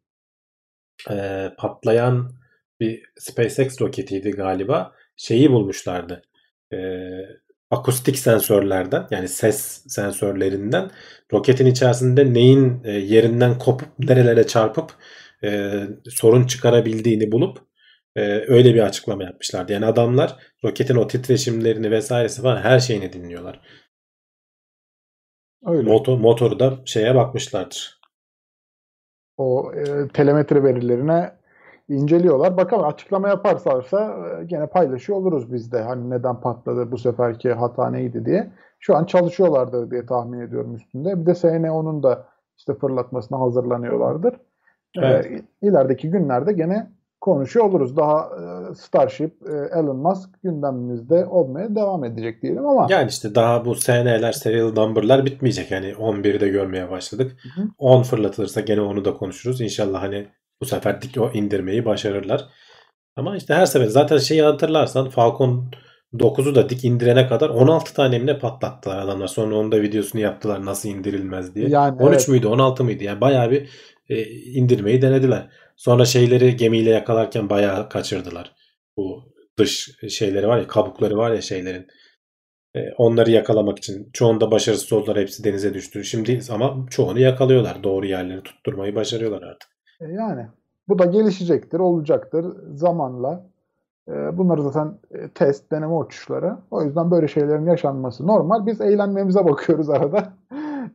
e, patlayan bir SpaceX roketiydi galiba. Şeyi bulmuşlardı. E, akustik sensörlerden yani ses sensörlerinden roketin içerisinde neyin e, yerinden kopup nerelere çarpıp e, sorun çıkarabildiğini bulup e, öyle bir açıklama yapmışlardı. Yani adamlar roketin o titreşimlerini vesairesi falan her şeyini dinliyorlar. Öyle. Motor, motoru da şeye bakmışlardır. o e, telemetre verilerine inceliyorlar. Bakalım açıklama yaparlarsa e, gene paylaşıyor oluruz biz de. Hani neden patladı bu seferki hata neydi diye. Şu an çalışıyorlardır diye tahmin ediyorum üstünde. Bir de SN10'un da işte fırlatmasına hazırlanıyorlardır. Evet. E, ilerideki günlerde gene konuşuyor oluruz. Daha e, Starship, e, Elon Musk gündemimizde olmaya devam edecek diyelim ama Yani işte daha bu SN'ler, serial number'lar bitmeyecek. Yani 11'i de görmeye başladık. Hı hı. 10 fırlatılırsa gene onu da konuşuruz. İnşallah hani bu sefer dik o indirmeyi başarırlar. Ama işte her sefer zaten şeyi hatırlarsan Falcon 9'u da dik indirene kadar 16 tane mi patlattılar adamlar. Sonra onun da videosunu yaptılar nasıl indirilmez diye. Yani 13 evet. müydü 16 mıydı? Yani bayağı bir e, indirmeyi denediler. Sonra şeyleri gemiyle yakalarken bayağı kaçırdılar. Bu dış şeyleri var ya kabukları var ya şeylerin. E, onları yakalamak için çoğunda başarısız oldular. Hepsi denize düştü. Şimdi ama çoğunu yakalıyorlar. Doğru yerleri tutturmayı başarıyorlar artık. E, yani Bu da gelişecektir, olacaktır zamanla. E, bunları zaten test, deneme uçuşları. O yüzden böyle şeylerin yaşanması normal. Biz eğlenmemize bakıyoruz arada.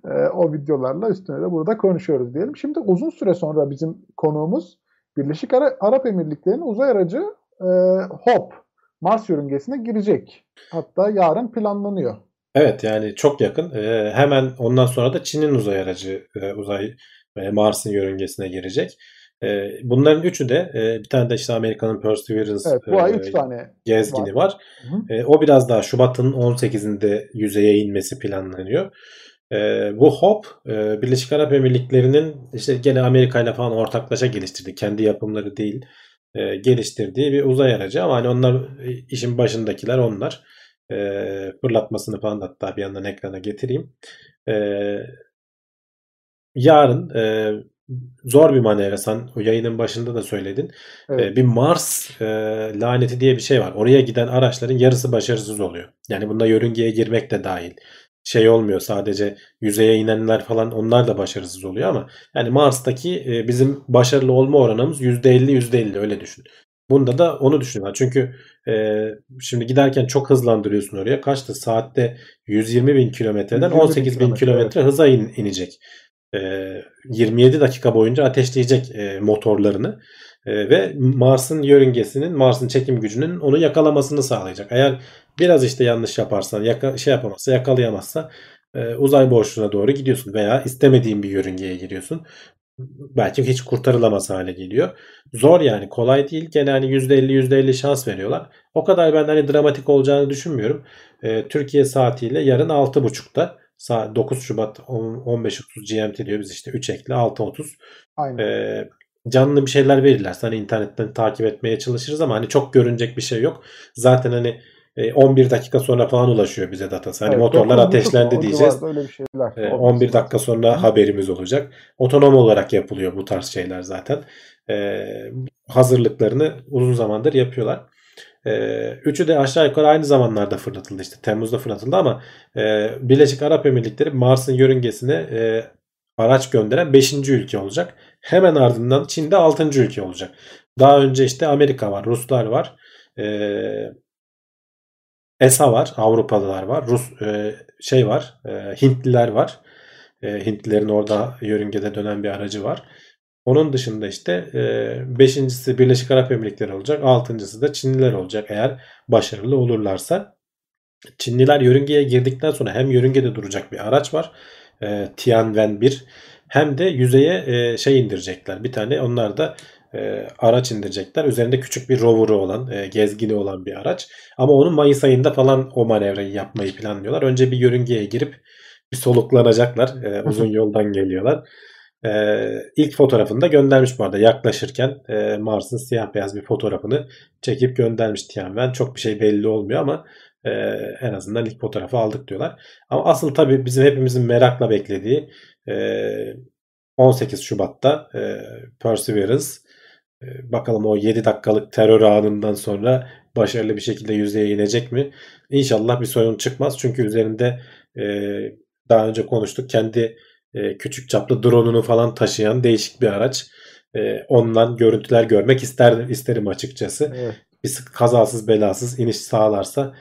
E, o videolarla üstüne de burada konuşuyoruz diyelim. Şimdi uzun süre sonra bizim konuğumuz Birleşik Ara- Arap Emirlikleri'nin uzay aracı e, HOP Mars yörüngesine girecek. Hatta yarın planlanıyor. Evet yani çok yakın. Ee, hemen ondan sonra da Çin'in uzay aracı e, uzay e, Mars'ın yörüngesine girecek. E, bunların üçü de e, bir tane de işte Amerika'nın Perseverance Evet bu ay e, 3 tane gezgini var. Hı hı. E, o biraz daha Şubat'ın 18'inde yüzeye inmesi planlanıyor. E, bu HOP e, Birleşik Arap Emirlikleri'nin işte gene Amerika ile falan ortaklaşa geliştirdiği, kendi yapımları değil e, geliştirdiği bir uzay aracı ama hani onlar e, işin başındakiler onlar. E, fırlatmasını falan hatta bir yandan ekrana getireyim. E, yarın e, zor bir manevra. Sen o yayının başında da söyledin. Evet. Bir Mars e, laneti diye bir şey var. Oraya giden araçların yarısı başarısız oluyor. Yani bunda yörüngeye girmek de dahil. Şey olmuyor sadece yüzeye inenler falan onlar da başarısız oluyor ama yani Mars'taki e, bizim başarılı olma oranımız %50 %50 öyle düşün. Bunda da onu düşünüyorlar. Çünkü e, şimdi giderken çok hızlandırıyorsun oraya. Kaçtı? Saatte 120 bin kilometreden 120 bin 18 bin kilometre, kilometre hıza in- inecek. E, 27 dakika boyunca ateşleyecek e, motorlarını E, ve Mars'ın yörüngesinin, Mars'ın çekim gücünün onu yakalamasını sağlayacak. Eğer biraz işte yanlış yaparsan, yaka, şey yapamazsa, yakalayamazsa e, uzay boşluğuna doğru gidiyorsun veya istemediğin bir yörüngeye giriyorsun. Belki hiç kurtarılamaz hale geliyor. Zor yani kolay değil. Gene hani %50 %50 şans veriyorlar. O kadar ben hani dramatik olacağını düşünmüyorum. E, Türkiye saatiyle yarın 6.30'da saat 9 Şubat 15.30 GMT diyor biz işte 3 ekle 6.30 Aynen. e, canlı bir şeyler verirlerse hani internetten takip etmeye çalışırız ama hani çok görünecek bir şey yok. Zaten hani 11 dakika sonra falan ulaşıyor bize datası. Hani Evet, motorlar 9.30 ateşlendi diyeceğiz. civarda Öyle bir şeyler. E, olması 11 lazım. dakika sonra haberimiz olacak. Otonom olarak yapılıyor bu tarz şeyler zaten. E, hazırlıklarını uzun zamandır yapıyorlar. E, üçü de aşağı yukarı aynı zamanlarda fırlatıldı işte. Temmuz'da fırlatıldı ama e, Birleşik Arap Emirlikleri Mars'ın yörüngesine e, araç gönderen 5. ülke olacak. Hemen ardından Çin'de 6. ülke olacak. Daha önce işte Amerika var, Ruslar var. E, ESA var, Avrupalılar var, Rus e, şey var, e, Hintliler var. E, Hintlilerin orada yörüngede dönen bir aracı var. Onun dışında işte e, beşincisi Birleşik Arap Emirlikleri olacak. Altıncısı da Çinliler olacak eğer başarılı olurlarsa. Çinliler yörüngeye girdikten sonra hem yörüngede duracak bir araç var. E, Tianwen 1 hem de yüzeye e, şey indirecekler. Bir tane onlar da e, araç indirecekler. Üzerinde küçük bir rover'ı olan, e, gezgini olan bir araç. Ama onun Mayıs ayında falan o manevrayı yapmayı planlıyorlar. Önce bir yörüngeye girip bir soluklanacaklar. E, uzun yoldan geliyorlar. E, ilk fotoğrafını da göndermiş bu arada. Yaklaşırken e, Mars'ın siyah beyaz bir fotoğrafını çekip göndermiş Tianwen. Çok bir şey belli olmuyor ama e, en azından ilk fotoğrafı aldık diyorlar. Ama asıl tabii bizim hepimizin merakla beklediği e, 18 Şubat'ta e, Perseverance bakalım o 7 dakikalık terör anından sonra başarılı bir şekilde yüzeye inecek mi? İnşallah bir sorun çıkmaz. Çünkü üzerinde e, daha önce konuştuk kendi e, küçük çaplı drone'unu falan taşıyan değişik bir araç. E, ondan görüntüler görmek isterdim, isterim açıkçası. Evet. Bir kazasız belasız iniş sağlarsa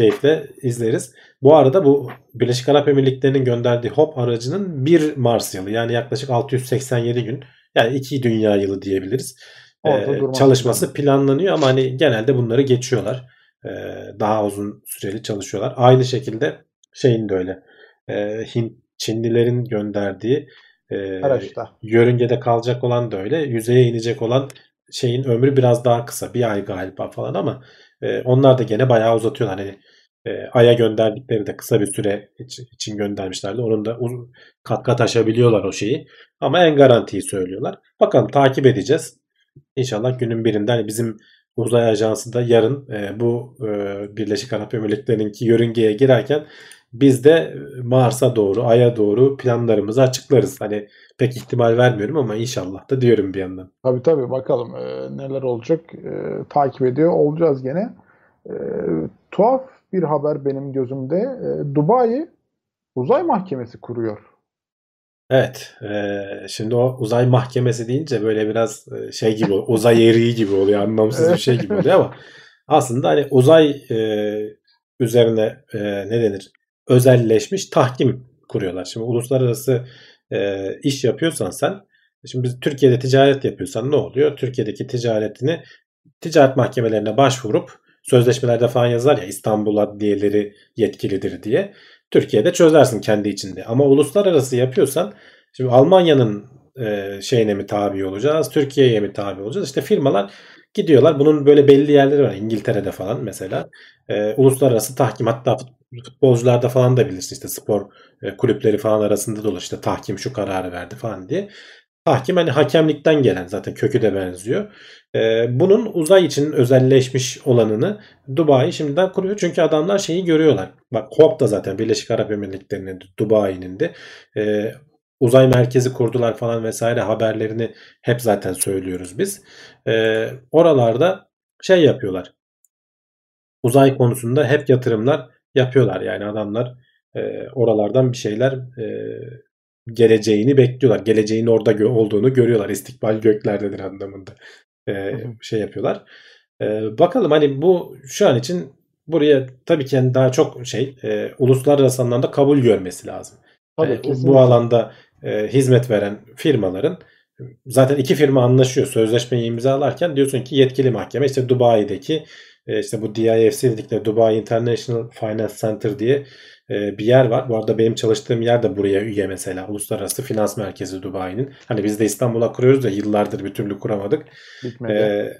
keyifle izleriz. Bu arada bu Birleşik Arap Emirlikleri'nin gönderdiği HOP aracının bir Mars yılı yani yaklaşık 687 gün yani iki dünya yılı diyebiliriz. Durmak çalışması planlanıyor ama hani genelde bunları geçiyorlar. Ee, daha uzun süreli çalışıyorlar. Aynı şekilde şeyin de öyle. Ee, Hint Çinlilerin gönderdiği e, Araçta. yörüngede kalacak olan da öyle. Yüzeye inecek olan şeyin ömrü biraz daha kısa. Bir ay galiba falan ama e, onlar da gene bayağı uzatıyorlar. Hani e, Ay'a gönderdikleri de kısa bir süre için, için göndermişlerdi. Onun da uzun, kat kat aşabiliyorlar o şeyi. Ama en garantiyi söylüyorlar. Bakalım takip edeceğiz. İnşallah günün birinde hani bizim uzay ajansı da yarın e, bu e, Birleşik Arap Emirlikleri'ninki yörüngeye girerken biz de Mars'a doğru, Ay'a doğru planlarımızı açıklarız. Hani pek ihtimal vermiyorum ama inşallah da diyorum bir yandan. Tabii tabii bakalım e, neler olacak. E, takip ediyor olacağız gene. E, tuhaf bir haber benim gözümde. E, Dubai uzay mahkemesi kuruyor. Evet. e, şimdi o uzay mahkemesi deyince böyle biraz şey gibi. Uzay eriği gibi oluyor. Anlamsız bir şey gibi oluyor ama aslında hani uzay e, üzerine e, ne denir? Özelleşmiş tahkim kuruyorlar. Şimdi uluslararası e, iş yapıyorsan sen şimdi biz Türkiye'de ticaret yapıyorsan ne oluyor? Türkiye'deki ticaretini ticaret mahkemelerine başvurup sözleşmelerde falan yazar ya İstanbul adliyeleri yetkilidir diye. Türkiye'de çözersin kendi içinde. Ama uluslararası yapıyorsan şimdi Almanya'nın e, şeyine mi tabi olacağız? Türkiye'ye mi tabi olacağız? İşte firmalar gidiyorlar. Bunun böyle belli yerleri var. İngiltere'de falan mesela. E, uluslararası tahkim hatta futbolcularda falan da bilirsin işte spor e, kulüpleri falan arasında da olur. İşte tahkim şu kararı verdi falan diye. Tahkim hani hakemlikten gelen zaten kökü de benziyor. Ee, bunun uzay için özelleşmiş olanını Dubai şimdiden kuruyor. Çünkü adamlar şeyi görüyorlar. Bak HOP da zaten Birleşik Arap Emirlikleri'nin Dubai'nin de e, uzay merkezi kurdular falan vesaire haberlerini hep zaten söylüyoruz biz. E, oralarda şey yapıyorlar. Uzay konusunda hep yatırımlar yapıyorlar. Yani adamlar e, oralardan bir şeyler e, geleceğini bekliyorlar. Geleceğin orada gö- olduğunu görüyorlar. İstikbal göklerdedir anlamında e, şey yapıyorlar. E, bakalım hani bu şu an için buraya tabii ki yani daha çok şey e, uluslararası anlamda kabul görmesi lazım. Tabii, E, kesinlikle. bu alanda e, hizmet veren firmaların zaten iki firma anlaşıyor sözleşmeyi imzalarken diyorsun ki yetkili mahkeme işte Dubai'deki e, işte bu DIFC dedikleri Dubai International Finance Center diye e, bir yer var. Bu arada benim çalıştığım yer de buraya üye mesela. Uluslararası Finans Merkezi Dubai'nin. Hani biz de İstanbul'a kuruyoruz da yıllardır bir türlü kuramadık. Bitmedi. E,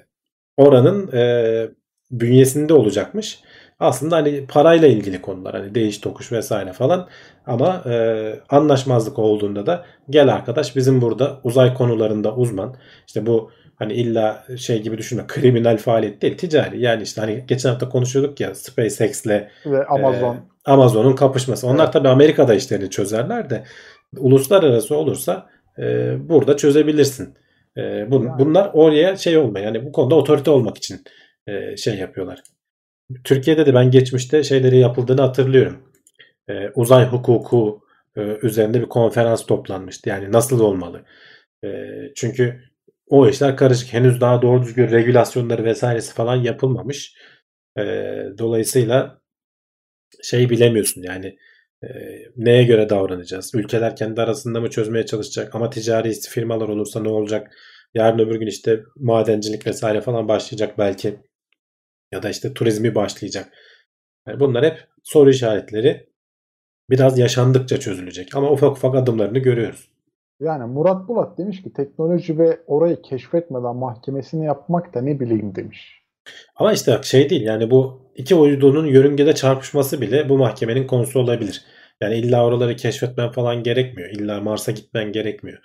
oranın e, bünyesinde olacakmış. Aslında hani parayla ilgili konular hani değiş tokuş vesaire falan ama e, anlaşmazlık olduğunda da gel arkadaş bizim burada uzay konularında uzman işte bu hani illa şey gibi düşünme kriminal faaliyet değil ticari yani işte hani geçen hafta konuşuyorduk ya SpaceX'le Ve Amazon. e, Amazon'un kapışması. Onlar Evet. tabii Amerika'da işlerini çözerler de uluslararası olursa e, burada çözebilirsin. E, bun- Yani. Bunlar oraya şey olma yani bu konuda otorite olmak için e, şey yapıyorlar. Türkiye'de de ben geçmişte şeyleri yapıldığını hatırlıyorum. E, uzay hukuku e, üzerinde bir konferans toplanmıştı. Yani nasıl olmalı? E, çünkü o işler karışık. Henüz daha doğru düzgün regülasyonları vesairesi falan yapılmamış. E, dolayısıyla şey bilemiyorsun yani e, neye göre davranacağız? Ülkeler kendi arasında mı çözmeye çalışacak? Ama ticari firmalar olursa ne olacak? Yarın öbür gün işte madencilik vesaire falan başlayacak belki. Ya da işte turizmi başlayacak. Yani bunlar hep soru işaretleri. Biraz yaşandıkça çözülecek. Ama ufak ufak adımlarını görüyoruz. Yani Murat Bulat demiş ki teknoloji ve orayı keşfetmeden mahkemesini yapmak da ne bileyim demiş. Ama işte bak şey değil yani bu iki uydunun yörüngede çarpışması bile bu mahkemenin konusu olabilir. Yani illa oraları keşfetmen falan gerekmiyor. İlla Mars'a gitmen gerekmiyor.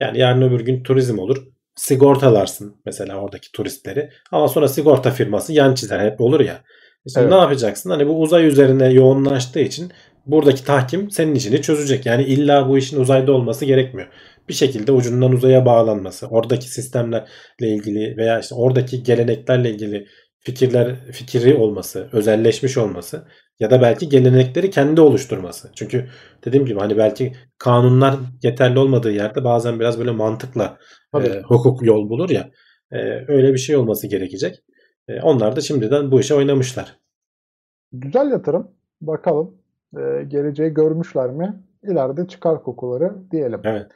Yani yarın öbür gün turizm olur. Sigortalarsın mesela oradaki turistleri. Ama sonra sigorta firması yan çizer. Hep olur ya. İşte Evet. ne yapacaksın? Hani bu uzay üzerine yoğunlaştığı için buradaki tahkim senin işini çözecek. Yani illa bu işin uzayda olması gerekmiyor. Bir şekilde ucundan uzaya bağlanması, oradaki sistemlerle ilgili veya işte oradaki geleneklerle ilgili fikirler fikri olması, özelleşmiş olması ya da belki gelenekleri kendi oluşturması. Çünkü dediğim gibi hani belki kanunlar yeterli olmadığı yerde bazen biraz böyle mantıkla Tabii. e, hukuk yol bulur ya. e, öyle bir şey olması gerekecek. E, onlar da şimdiden bu işe oynamışlar. Güzel yatırım. Bakalım e, geleceği görmüşler mi? İleride çıkar kokuları diyelim. Evet.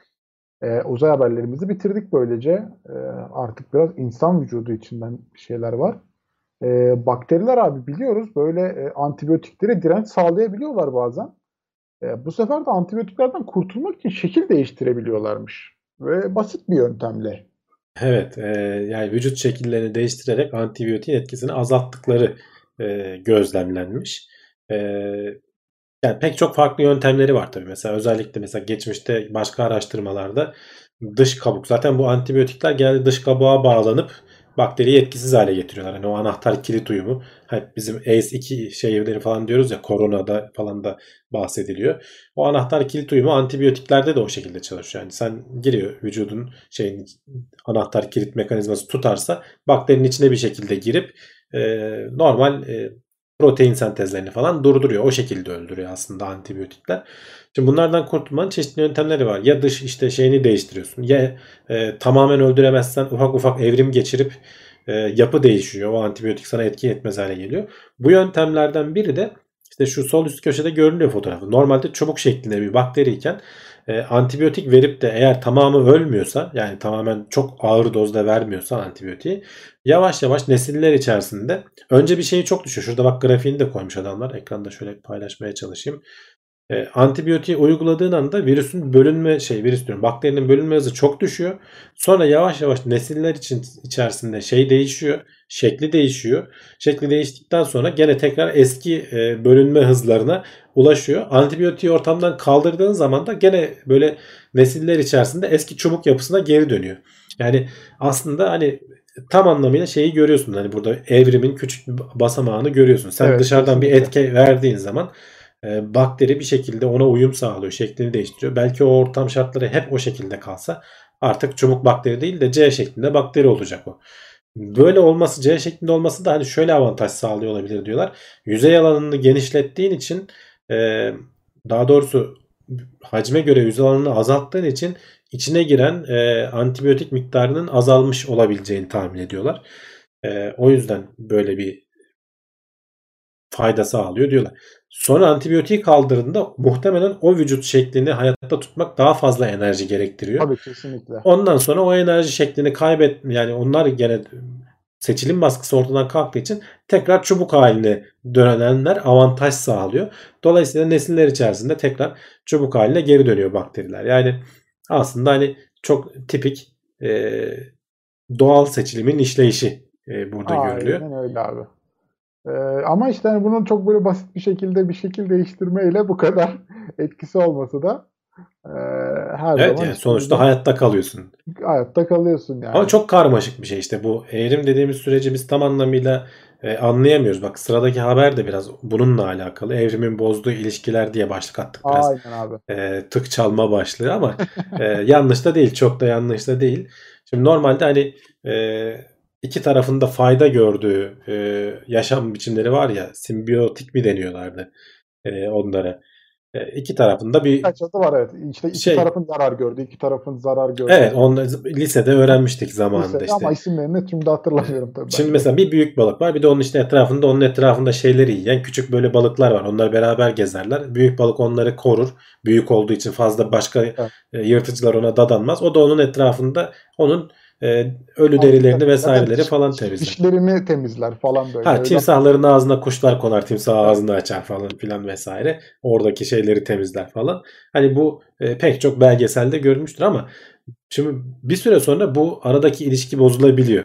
E, uzay haberlerimizi bitirdik böylece. E, artık biraz insan vücudu içinden bir şeyler var. E, bakteriler abi biliyoruz böyle e, antibiyotiklere direnç sağlayabiliyorlar bazen. E, bu sefer de antibiyotiklerden kurtulmak için şekil değiştirebiliyorlarmış. Ve basit bir yöntemle. Evet, e, yani vücut şekillerini değiştirerek antibiyotiğin etkisini azalttıkları e, gözlemlenmiş. E, yani pek çok farklı yöntemleri var tabii. Mesela özellikle mesela geçmişte başka araştırmalarda dış kabuk zaten bu antibiyotikler genelde dış kabuğa bağlanıp bakteriyi etkisiz hale getiriyorlar. Hani o anahtar kilit uyumu. Hani bizim ACE2 şeyleri falan diyoruz ya koronada falan da bahsediliyor. O anahtar kilit uyumu antibiyotiklerde de o şekilde çalışıyor. Yani sen giriyor vücudun şeyin anahtar kilit mekanizması tutarsa bakterinin içine bir şekilde girip e, normal e, protein sentezlerini falan durduruyor. O şekilde öldürüyor aslında antibiyotikler. Şimdi bunlardan kurtulmanın çeşitli yöntemleri var. Ya dış işte şeyini değiştiriyorsun. Ya e, tamamen öldüremezsen ufak ufak evrim geçirip e, yapı değişiyor. O antibiyotik sana etki etmez hale geliyor. Bu yöntemlerden biri de işte şu sol üst köşede görünüyor fotoğrafı. Normalde çubuk şeklinde bir bakteriyken e, antibiyotik verip de eğer tamamı ölmüyorsa yani tamamen çok ağır dozda vermiyorsa antibiyotiği yavaş yavaş nesiller içerisinde önce bir şeyi çok düşüyor. Şurada bak grafiğini de koymuş adamlar. Ekranda şöyle paylaşmaya çalışayım. E, antibiyotiği uyguladığın anda virüsün bölünme şey virüs diyorum bakterinin bölünme hızı çok düşüyor. Sonra yavaş yavaş nesiller için içerisinde şey değişiyor. Şekli değişiyor. Şekli değiştikten sonra gene tekrar eski e, bölünme hızlarına ulaşıyor. Antibiyotiği ortamdan kaldırdığın zaman da gene böyle nesiller içerisinde eski çubuk yapısına geri dönüyor. Yani aslında hani tam anlamıyla şeyi görüyorsun. Hani burada evrimin küçük bir basamağını görüyorsun. Sen Evet, dışarıdan bir kesinlikle. etki verdiğin zaman bakteri bir şekilde ona uyum sağlıyor. Şeklini değiştiriyor. Belki o ortam şartları hep o şekilde kalsa artık çubuk bakteri değil de C şeklinde bakteri olacak o. Böyle olması C şeklinde olması da hani şöyle avantaj sağlıyor olabilir diyorlar. Yüzey alanını genişlettiğin için e, daha doğrusu hacme göre yüzey alanını azalttığın için içine giren e, antibiyotik miktarının azalmış olabileceğini tahmin ediyorlar. E, o yüzden böyle bir fayda sağlıyor diyorlar. Sonra antibiyotiği kaldırdığında muhtemelen o vücut şeklini hayatta tutmak daha fazla enerji gerektiriyor. Tabii kesinlikle. Ondan sonra o enerji şeklini kaybet yani onlar gene seçilim baskısı ortadan kalktığı için tekrar çubuk haline dönenler avantaj sağlıyor. Dolayısıyla nesiller içerisinde tekrar çubuk haline geri dönüyor bakteriler. Yani aslında hani çok tipik e, doğal seçilimin işleyişi e, burada görülüyor. Aynen öyle abi. Ee, ama işte hani bunun çok böyle basit bir şekilde bir şekil değiştirmeyle bu kadar etkisi olması da e, her Evet zaman yani sonuçta hayatta kalıyorsun. hayatta kalıyorsun yani. Ama çok karmaşık bir şey işte bu evrim dediğimiz süreci biz tam anlamıyla e, anlayamıyoruz. Bak sıradaki haber de biraz bununla alakalı. Evrimin bozduğu ilişkiler diye başlık attık biraz. Aynen abi. E, tık çalma başlığı ama e, yanlış da değil. Çok da yanlış da değil. Şimdi normalde hani e, iki tarafında fayda gördüğü e, yaşam biçimleri var ya simbiyotik mi deniyorlardı e, onlara. E, iki tarafında bir Kaç adı var evet. İşte iki Şey- tarafın zarar gördü, iki tarafın zarar gördü. evet onları lisede öğrenmiştik zamanında Lisede işte. Ama isimlerini şimdi hatırlamıyorum tabii. Şimdi ben. mesela bir büyük balık var. Bir de onun işte etrafında onun etrafında şeyleri yiyen küçük böyle balıklar var. Onlar beraber gezerler. Büyük balık onları korur. Büyük olduğu için fazla başka Evet. e, yırtıcılar ona dadanmaz. O da onun etrafında onun e, ölü derilerini vesaireleri falan temizler. Dişlerini temizler falan böyle. Ha timsahların ağzına kuşlar konar. Timsah ağzını açar falan filan vesaire. Oradaki şeyleri temizler falan. Hani bu e, pek çok belgeselde görülmüştür ama şimdi bir süre sonra bu aradaki ilişki bozulabiliyor.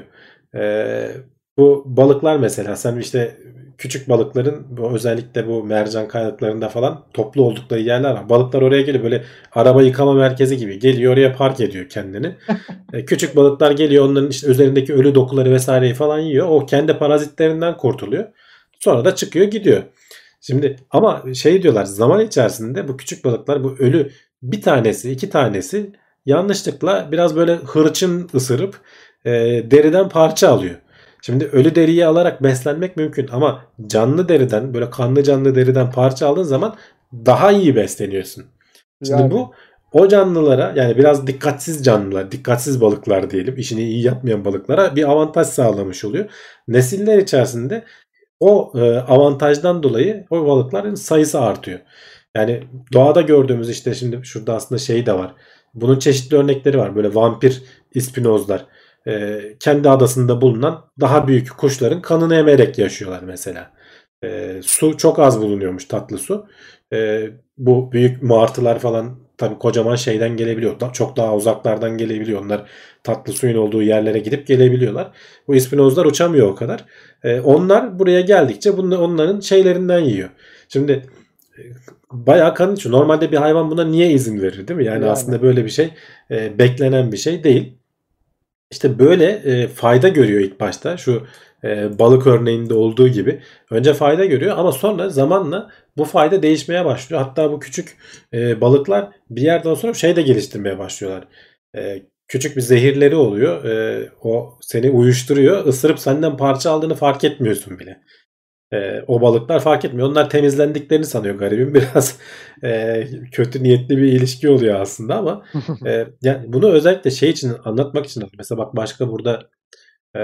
E, bu balıklar mesela sen işte küçük balıkların bu özellikle bu mercan kayalıklarında falan toplu oldukları yerler var. Balıklar oraya geliyor böyle araba yıkama merkezi gibi geliyor oraya park ediyor kendini. E, küçük balıklar geliyor onların işte üzerindeki ölü dokuları vesaireyi falan yiyor. O kendi parazitlerinden kurtuluyor. Sonra da çıkıyor gidiyor. Şimdi ama şey diyorlar zaman içerisinde bu küçük balıklar bu ölü bir tanesi iki tanesi yanlışlıkla biraz böyle hırçın ısırıp e, deriden parça alıyor. Şimdi ölü deriyi alarak beslenmek mümkün ama canlı deriden böyle kanlı canlı deriden parça aldığın zaman daha iyi besleniyorsun. Şimdi Yani. bu o canlılara yani biraz dikkatsiz canlılar, dikkatsiz balıklar diyelim, işini iyi yapmayan balıklara bir avantaj sağlamış oluyor. Nesiller içerisinde o e, avantajdan dolayı o balıkların sayısı artıyor. Yani doğada gördüğümüz işte şimdi şurada aslında şey de var. Bunun çeşitli örnekleri var. Böyle vampir ispinozlar. E, kendi adasında bulunan daha büyük kuşların kanını emerek yaşıyorlar mesela. E, su çok az bulunuyormuş tatlı su. E, bu büyük martılar falan tabii kocaman şeyden gelebiliyor. Da- Çok daha uzaklardan gelebiliyor. Onlar tatlı suyun olduğu yerlere gidip gelebiliyorlar. Bu ispinozlar uçamıyor o kadar. E, onlar buraya geldikçe bunu, onların şeylerinden yiyor. Şimdi e, bayağı kan içiyor. Normalde bir hayvan buna niye izin verir değil mi? Yani, Yani. aslında böyle bir şey e, beklenen bir şey değil. İşte böyle e, fayda görüyor ilk başta şu e, balık örneğinde olduğu gibi. Önce fayda görüyor ama sonra zamanla bu fayda değişmeye başlıyor. Hatta bu küçük e, balıklar bir yerden sonra şey de geliştirmeye başlıyorlar. E, küçük bir zehirleri oluyor. E, o seni uyuşturuyor. Isırıp senden parça aldığını fark etmiyorsun bile. E, o balıklar fark etmiyor. Onlar temizlendiklerini sanıyor garibim. Biraz e, kötü niyetli bir ilişki oluyor aslında ama e, yani bunu özellikle şey için anlatmak için mesela bak başka burada e,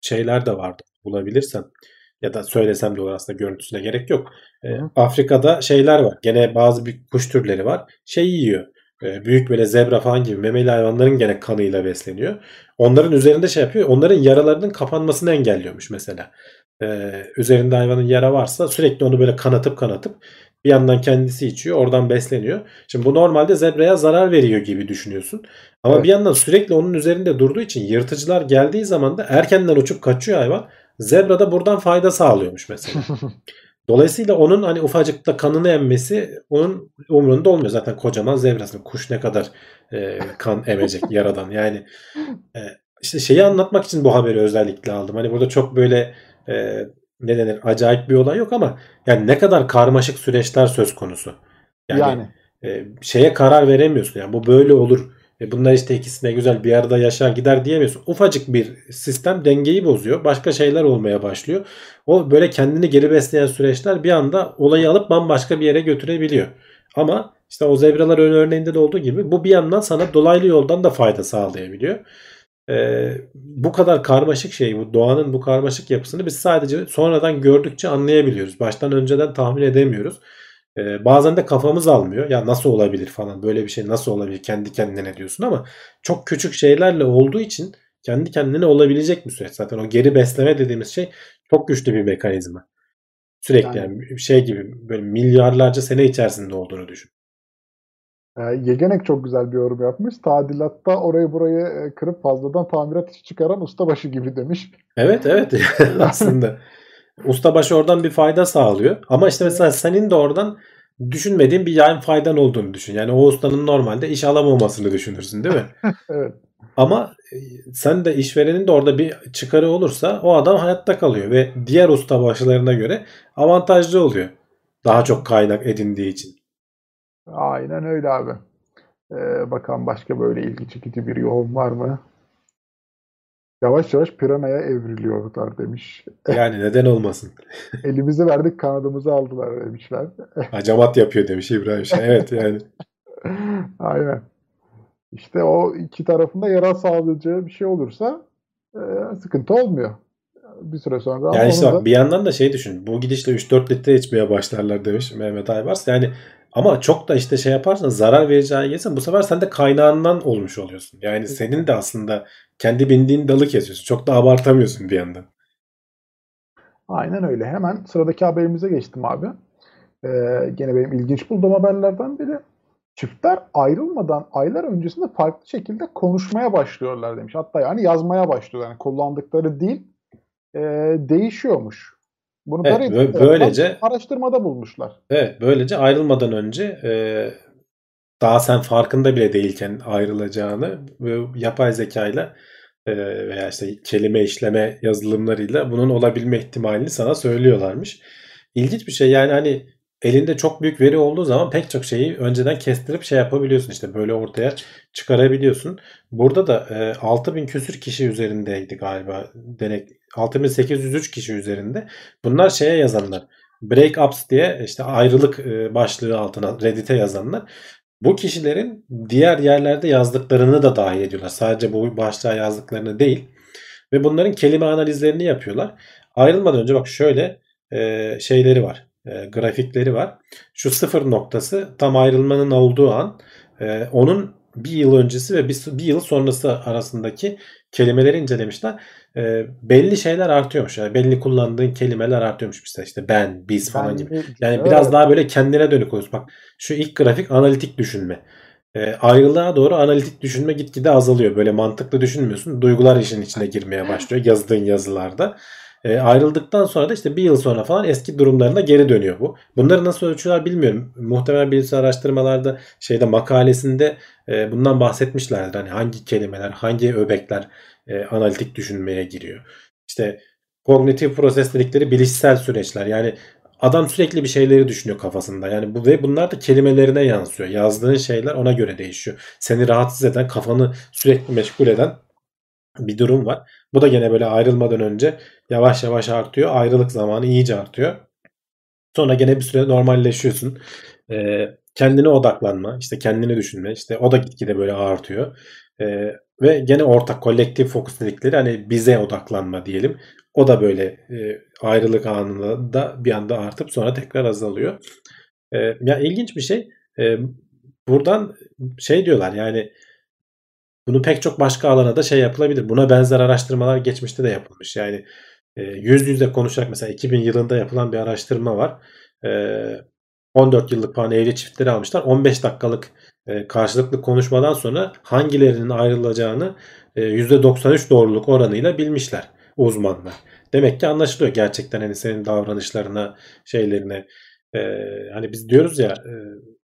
şeyler de vardı bulabilirsem ya da söylesem de olur aslında görüntüsüne gerek yok. E, Afrika'da şeyler var. Gene bazı bir kuş türleri var. Şey yiyor. E, büyük böyle zebra falan gibi memeli hayvanların gene kanıyla besleniyor. Onların üzerinde şey yapıyor. Onların yaralarının kapanmasını engelliyormuş mesela. E, üzerinde hayvanın yara varsa sürekli onu böyle kanatıp kanatıp bir yandan kendisi içiyor. Oradan besleniyor. Şimdi bu normalde zebraya zarar veriyor gibi düşünüyorsun. Ama Evet. bir yandan sürekli onun üzerinde durduğu için yırtıcılar geldiği zaman da erkenden uçup kaçıyor hayvan. Zebra da buradan fayda sağlıyormuş mesela. Dolayısıyla onun hani ufacıkta kanını emmesi onun umurunda olmuyor. Zaten kocaman zebrasın. Kuş ne kadar e, kan emecek yaradan. Yani e, işte şeyi anlatmak için bu haberi özellikle aldım. Hani burada çok böyle e, ne denir acayip bir olay yok ama yani ne kadar karmaşık süreçler söz konusu. Yani, Yani. e, şeye karar veremiyorsun. Yani bu böyle olur. E, bunlar işte ikisine güzel bir arada yaşar gider diyemiyorsun. Ufacık bir sistem dengeyi bozuyor. Başka şeyler olmaya başlıyor. O böyle kendini geri besleyen süreçler bir anda olayı alıp bambaşka bir yere götürebiliyor. Ama işte o zebralar örneğinde de olduğu gibi bu bir yandan sana dolaylı yoldan da fayda sağlayabiliyor. Ee, bu kadar karmaşık şeyi, bu doğanın bu karmaşık yapısını biz sadece sonradan gördükçe anlayabiliyoruz. Baştan önceden tahmin edemiyoruz. Ee, bazen de kafamız almıyor. Ya nasıl olabilir falan böyle bir şey nasıl olabilir kendi kendine diyorsun ama çok küçük şeylerle olduğu için kendi kendine olabilecek bir süreç. Zaten o geri besleme dediğimiz şey çok güçlü bir mekanizma. Sürekli Yani- yani şey gibi böyle milyarlarca sene içerisinde olduğunu düşün. E, Yegenek çok güzel bir yorum yapmış. Tadilatta orayı burayı e, kırıp fazladan tamirat işi çıkaran ustabaşı gibi demiş. Evet evet aslında. Ustabaşı oradan bir fayda sağlıyor. Ama işte mesela senin de oradan düşünmediğin bir yan faydan olduğunu düşün. Yani o ustanın normalde iş alamamasını düşünürsün değil mi? Evet. Ama e, sen de işverenin de orada bir çıkarı olursa o adam hayatta kalıyor ve diğer ustabaşılarına göre avantajlı oluyor. Daha çok kaynak edindiği için. Aynen öyle abi. Ee, bakalım başka böyle ilgi çekici bir yorum var mı? Yavaş yavaş piranaya evriliyorlar demiş. Yani neden olmasın? Elimizi verdik kanadımızı aldılar demişler. Hacamat yapıyor demiş İbrahim Şah. Evet yani. Aynen. İşte o iki tarafında yarar sağlayacağı bir şey olursa e, sıkıntı olmuyor. Bir süre sonra Yani işte bak da bir yandan da şey düşün. Bu gidişle 3-4 litre içmeye başlarlar demiş Mehmet Aybars. Yani ama çok da işte şey yaparsan zarar vereceği gelsin bu sefer sen de kaynağından olmuş oluyorsun. Yani senin de aslında kendi bindiğin dalı kesiyorsun. Çok da abartamıyorsun bir yandan. Aynen öyle. Hemen sıradaki haberimize geçtim abi. Ee, gene benim ilginç bulduğum haberlerden biri. Çiftler ayrılmadan aylar öncesinde farklı şekilde konuşmaya başlıyorlar demiş. Hatta yani yazmaya başlıyorlar. Yani kullandıkları dil e, değişiyormuş. Bunu Evet, da Reddit bö- tarafından böylece- araştırmada bulmuşlar. Evet böylece ayrılmadan önce e, daha sen farkında bile değilken ayrılacağını ve yapay zekayla e, veya işte kelime işleme yazılımlarıyla bunun olabilme ihtimalini sana söylüyorlarmış. İlginç bir şey yani hani elinde çok büyük veri olduğu zaman pek çok şeyi önceden kestirip şey yapabiliyorsun işte böyle ortaya çıkarabiliyorsun. Burada da e, 6000 küsür kişi üzerindeydi galiba denek 6803 kişi üzerinde. Bunlar şeye yazanlar. Breakups diye işte ayrılık e, başlığı altına Reddit'e yazanlar. Bu kişilerin diğer yerlerde yazdıklarını da dahil ediyorlar. Sadece bu başlığa yazdıklarını değil. Ve bunların kelime analizlerini yapıyorlar. Ayrılmadan önce bak şöyle e, şeyleri var. E, grafikleri var. Şu sıfır noktası tam ayrılmanın olduğu an. Onun bir yıl öncesi ve bir yıl sonrası arasındaki kelimeleri incelemişler. E, belli şeyler artıyormuş. Yani belli kullandığın kelimeler artıyormuş. Mesela işte ben, biz falan Ben gibi. Yani Evet. biraz daha böyle kendine dönük oluyorsun. Bak şu ilk grafik analitik düşünme. E, ayrılığa doğru analitik düşünme gitgide azalıyor. Böyle mantıklı düşünmüyorsun. Duygular işin içine girmeye başlıyor yazdığın yazılarda. E, ayrıldıktan sonra da işte bir yıl sonra falan eski durumlarına geri dönüyor bu. Bunları nasıl ölçüyorlar bilmiyorum. Muhtemelen birisi araştırmalarda şeyde makalesinde e, bundan bahsetmişlerdir. Hani hangi kelimeler, hangi öbekler e, analitik düşünmeye giriyor. İşte kognitif proses dedikleri bilişsel süreçler. Yani adam sürekli bir şeyleri düşünüyor kafasında. Yani bu ve bunlar da kelimelerine yansıyor. Yazdığın şeyler ona göre değişiyor. Seni rahatsız eden, kafanı sürekli meşgul eden bir durum var. Bu da gene böyle ayrılmadan önce yavaş yavaş artıyor. Ayrılık zamanı iyice artıyor. Sonra gene bir süre normalleşiyorsun. Ee, kendine odaklanma, işte kendini düşünme, işte o da gitgide böyle artıyor. Ee, ve gene ortak kolektif fokus dedikleri hani bize odaklanma diyelim. O da böyle e, ayrılık anında da bir anda artıp sonra tekrar azalıyor. E, ya ilginç bir şey. E, buradan şey diyorlar yani bunu pek çok başka alana da şey yapılabilir. Buna benzer araştırmalar geçmişte de yapılmış. Yani e, yüz yüze konuşarak mesela 2000 yılında yapılan bir araştırma var. E, 14 yıllık evli çiftleri almışlar. 15 dakikalık e, karşılıklı konuşmadan sonra hangilerinin ayrılacağını e, %93 doğruluk oranıyla bilmişler uzmanlar. Demek ki anlaşılıyor gerçekten hani senin davranışlarına, şeylerine. E, hani biz diyoruz ya e,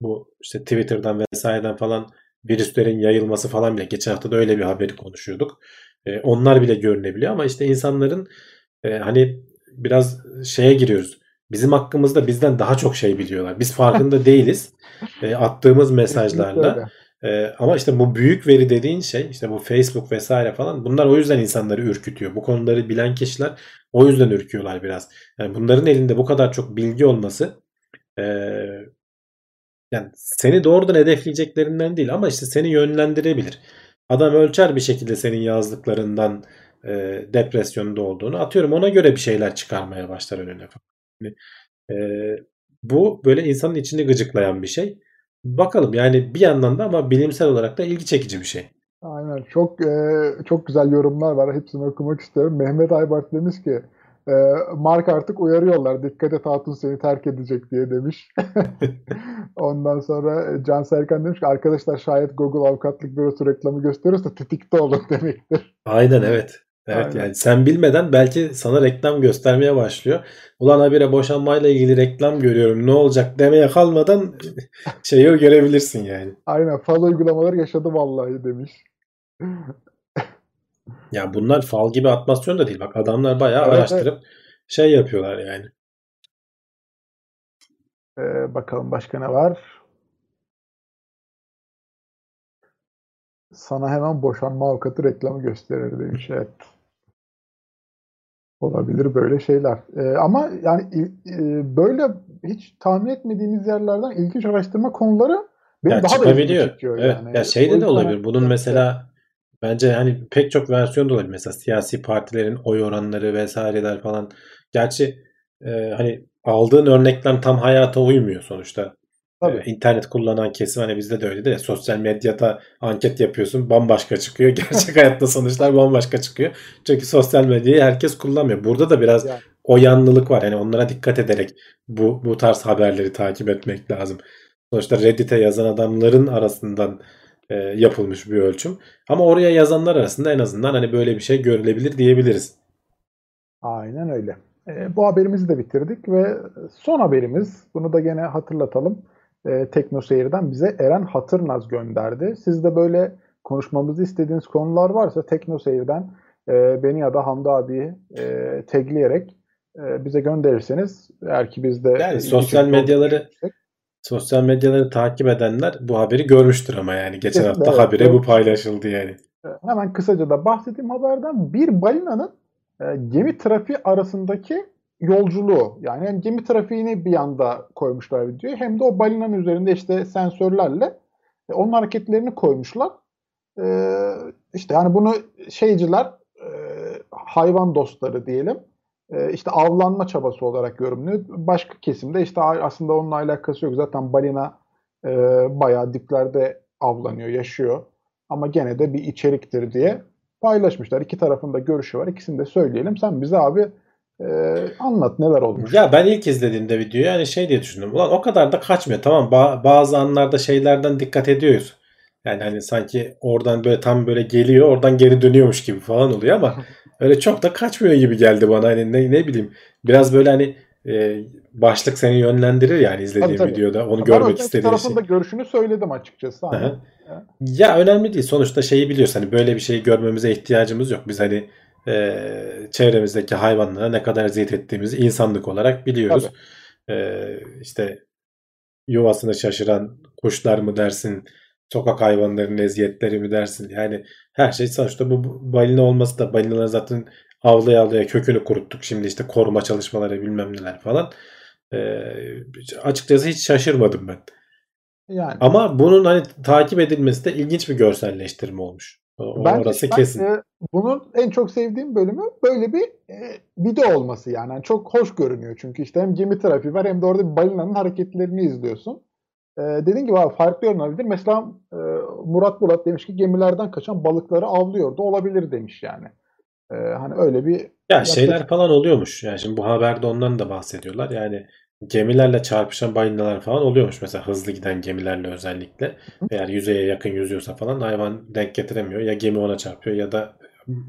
bu işte Twitter'dan vesaireden falan virüslerin yayılması falan bile geçen hafta da öyle bir haberi konuşuyorduk. Onlar bile görünebiliyor ama işte insanların hani biraz şeye giriyoruz. Bizim hakkımızda bizden daha çok şey biliyorlar. Biz farkında değiliz. E, attığımız mesajlarla. E, ama işte bu büyük veri dediğin şey işte bu Facebook vesaire falan bunlar o yüzden insanları ürkütüyor. Bu konuları bilen kişiler o yüzden ürküyorlar biraz. Yani bunların elinde bu kadar çok bilgi olması e, yani seni doğrudan hedefleyeceklerinden değil ama işte seni yönlendirebilir. Adam ölçer bir şekilde senin yazdıklarından e, depresyonda olduğunu. Atıyorum ona göre bir şeyler çıkarmaya başlar önüne. Yani, e, bu böyle insanın içini gıcıklayan bir şey. Bakalım yani bir yandan da ama bilimsel olarak da ilgi çekici bir şey. Aynen. Çok e, çok güzel yorumlar var. Hepsini okumak istiyorum. Mehmet Aybart demiş ki e, Mark artık uyarıyorlar. Dikkat et Hatun seni terk edecek diye demiş. Ondan sonra Can Serkan demiş ki arkadaşlar şayet Google avukatlık bürosu reklamı gösterirse tetikte olun demektir. Aynen evet. Evet Aynen. yani sen bilmeden belki sana reklam göstermeye başlıyor. Ulan habire boşanmayla ilgili reklam görüyorum ne olacak demeye kalmadan şeyi görebilirsin yani. Aynen fal uygulamaları yaşadı vallahi demiş. ya bunlar fal gibi atmasyon da değil. Bak adamlar bayağı evet, araştırıp evet. şey yapıyorlar yani. Ee, bakalım başka ne var? Sana hemen boşanma avukatı reklamı gösterir demiş. Evet. Olabilir böyle şeyler. Ee, ama yani e, böyle hiç tahmin etmediğimiz yerlerden ilginç araştırma konuları beni ya daha da ilginç çekiyor. Evet. Yani. Ya şeyde de olabilir. Bunun mesela bence hani pek çok versiyon da olabilir. Mesela siyasi partilerin oy oranları vesaireler falan. Gerçi e, hani aldığın örnekler tam hayata uymuyor sonuçta. Tabii. Ee, internet kullanan kesim hani bizde de öyle de sosyal medyada anket yapıyorsun bambaşka çıkıyor. Gerçek hayatta sonuçlar bambaşka çıkıyor. Çünkü sosyal medyayı herkes kullanmıyor. Burada da biraz yani. o yanlılık var. Yani onlara dikkat ederek bu bu tarz haberleri takip etmek lazım. Sonuçta Reddit'e yazan adamların arasından e, yapılmış bir ölçüm. Ama oraya yazanlar arasında en azından hani böyle bir şey görülebilir diyebiliriz. Aynen öyle. E, bu haberimizi de bitirdik ve son haberimiz bunu da gene hatırlatalım e, Tekno Seyir'den bize Eren Hatırnaz gönderdi. Siz de böyle konuşmamızı istediğiniz konular varsa Tekno Seyir'den e, beni ya da Hamdi abi e, tagleyerek e, bize gönderirseniz eğer ki biz de yani sosyal medyaları sosyal medyaları takip edenler bu haberi görmüştür ama yani geçen hafta evet, habire evet. bu paylaşıldı yani. E, hemen kısaca da bahsedeyim haberden. Bir balinanın e, gemi trafiği arasındaki yolculuğu yani hem gemi trafiğini bir anda koymuşlar videoya hem de o balinanın üzerinde işte sensörlerle e, onun hareketlerini koymuşlar. E, işte yani bunu şeyciler e, hayvan dostları diyelim e, işte avlanma çabası olarak yorumluyor. Başka kesimde işte aslında onunla alakası yok. Zaten balina e, bayağı diplerde avlanıyor, yaşıyor. Ama gene de bir içeriktir diye paylaşmışlar. İki tarafında görüşü var. İkisini de söyleyelim. Sen bize abi ee, anlat neler olmuş. Ya ben ilk izlediğimde videoyu yani şey diye düşündüm. Ulan o kadar da kaçmıyor. Tamam ba- bazı anlarda şeylerden dikkat ediyoruz. Yani hani sanki oradan böyle tam böyle geliyor oradan geri dönüyormuş gibi falan oluyor ama öyle çok da kaçmıyor gibi geldi bana. Hani ne, ne bileyim biraz böyle hani e, başlık seni yönlendirir yani izlediğim tabii, tabii. videoda onu ben görmek istediğin şey. tarafında görüşünü söyledim açıkçası. Hani. Ya önemli değil. Sonuçta şeyi biliyorsun hani böyle bir şeyi görmemize ihtiyacımız yok. Biz hani e, çevremizdeki hayvanlara ne kadar eziyet ettiğimizi insanlık olarak biliyoruz. E, işte yuvasını şaşıran kuşlar mı dersin, sokak hayvanlarının eziyetleri mi dersin? Yani her şey sonuçta bu balina olması da balinaları zaten avlaya avlaya kökünü kuruttuk. Şimdi işte koruma çalışmaları bilmem neler falan. Ee, açıkçası hiç şaşırmadım ben. Yani Ama bunun hani takip edilmesi de ilginç bir görselleştirme olmuş. O- Bence Orası ben, kesin. e, bunun en çok sevdiğim bölümü böyle bir e, video olması yani. Yani Çok hoş görünüyor çünkü işte hem gemi trafiği var hem de orada bir balinanın hareketlerini izliyorsun. E, dediğim gibi abi farklı yorumlanabilir. Mesela e, Murat Bulat demiş ki gemilerden kaçan balıkları avlıyordu. Olabilir demiş yani. E, hani öyle bir Ya şeyler falan oluyormuş. Yani şimdi bu haberde ondan da bahsediyorlar. Yani gemilerle çarpışan balinalar falan oluyormuş. Mesela hızlı giden gemilerle özellikle. Eğer yüzeye yakın yüzüyorsa falan hayvan denk getiremiyor. Ya gemi ona çarpıyor ya da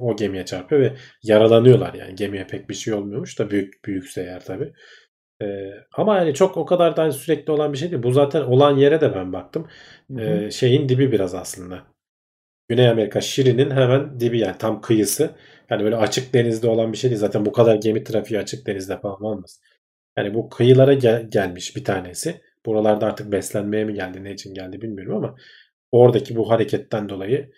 o gemiye çarpıyor ve yaralanıyorlar. Yani gemiye pek bir şey olmuyormuş da büyük büyükse eğer tabii. Ee, ama yani çok o kadar da hani sürekli olan bir şey değil. Bu zaten olan yere de ben baktım. Ee, şeyin dibi biraz aslında. Güney Amerika Şili'nin hemen dibi yani tam kıyısı. Yani böyle açık denizde olan bir şey değil. Zaten bu kadar gemi trafiği açık denizde falan olmaz. Yani bu kıyılara gel- gelmiş bir tanesi. Buralarda artık beslenmeye mi geldi, ne için geldi bilmiyorum ama oradaki bu hareketten dolayı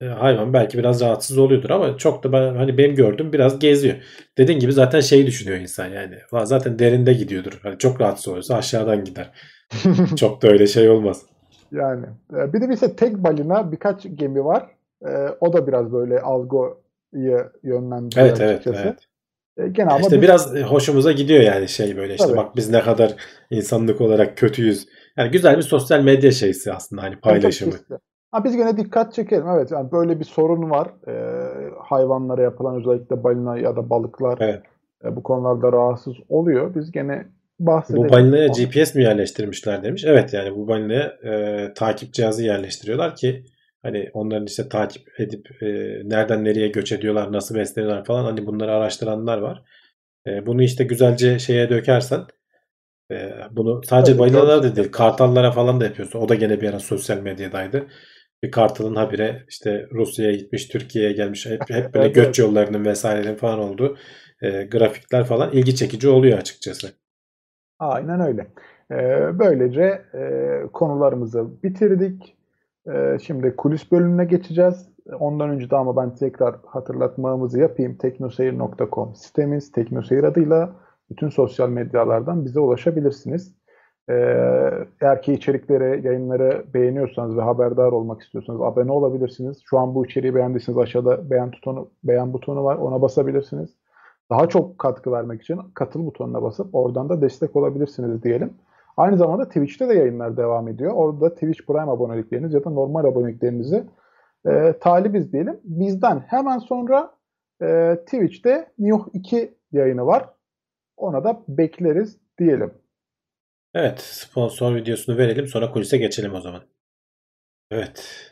e, hayvan belki biraz rahatsız oluyordur ama çok da ben hani benim gördüğüm biraz geziyor. Dediğin gibi zaten şeyi düşünüyor insan yani. "Ulan Zaten derinde gidiyordur. Hani çok rahatsız oluyorsa aşağıdan gider. Çok da öyle şey olmaz. Yani e, bir de ise tek balina birkaç gemi var. E, o da biraz böyle algıyı yönlendiriyor Evet evet açıkçası. evet. E, gene ama İşte biz- biraz hoşumuza gidiyor yani şey böyle işte Tabii. bak biz ne kadar insanlık olarak kötüyüz. Yani güzel bir sosyal medya şeysi aslında hani paylaşımı. Riskli. Ha, biz gene dikkat çekelim. Evet yani böyle bir sorun var. E, hayvanlara yapılan özellikle balina ya da balıklar Evet. e, bu konularda rahatsız oluyor. Biz gene bahsedelim. Bu balinaya GPS mi yerleştirmişler demiş. Evet yani bu balinaya e, takip cihazı yerleştiriyorlar ki hani onların işte takip edip e, nereden nereye göç ediyorlar, nasıl besleniyorlar falan hani bunları araştıranlar var. E, bunu işte güzelce şeye dökersen e, bunu sadece balinalara da değil kartallara falan da yapıyorsun. O da gene bir ara sosyal medyadaydı. Bir kartalın habire işte Rusya'ya gitmiş, Türkiye'ye gelmiş. Hep, hep böyle göç yollarının vesairenin falan olduğu e, grafikler falan ilgi çekici oluyor açıkçası. Aynen öyle. Ee, böylece e, konularımızı bitirdik. Ee, şimdi kulis bölümüne geçeceğiz. Ondan önce de ama ben tekrar hatırlatmamızı yapayım. teknoseyir.com sitemiz Teknoseyir adıyla bütün sosyal medyalardan bize ulaşabilirsiniz. Ee, eğer ki içerikleri, yayınları beğeniyorsanız ve haberdar olmak istiyorsanız abone olabilirsiniz. Şu an bu içeriği beğendiyseniz aşağıda beğen butonu, beğen butonu var. Ona basabilirsiniz. Daha çok katkı vermek için katıl butonuna basıp oradan da destek olabilirsiniz diyelim. Aynı zamanda Twitch'te de yayınlar devam ediyor. Orada Twitch Prime abonelikleriniz ya da normal aboneliklerinizi e, talibiz diyelim. Bizden hemen sonra e, Twitch'te Nioh 2 yayını var. Ona da bekleriz diyelim. Evet, sponsor videosunu verelim sonra kulise geçelim o zaman. Evet.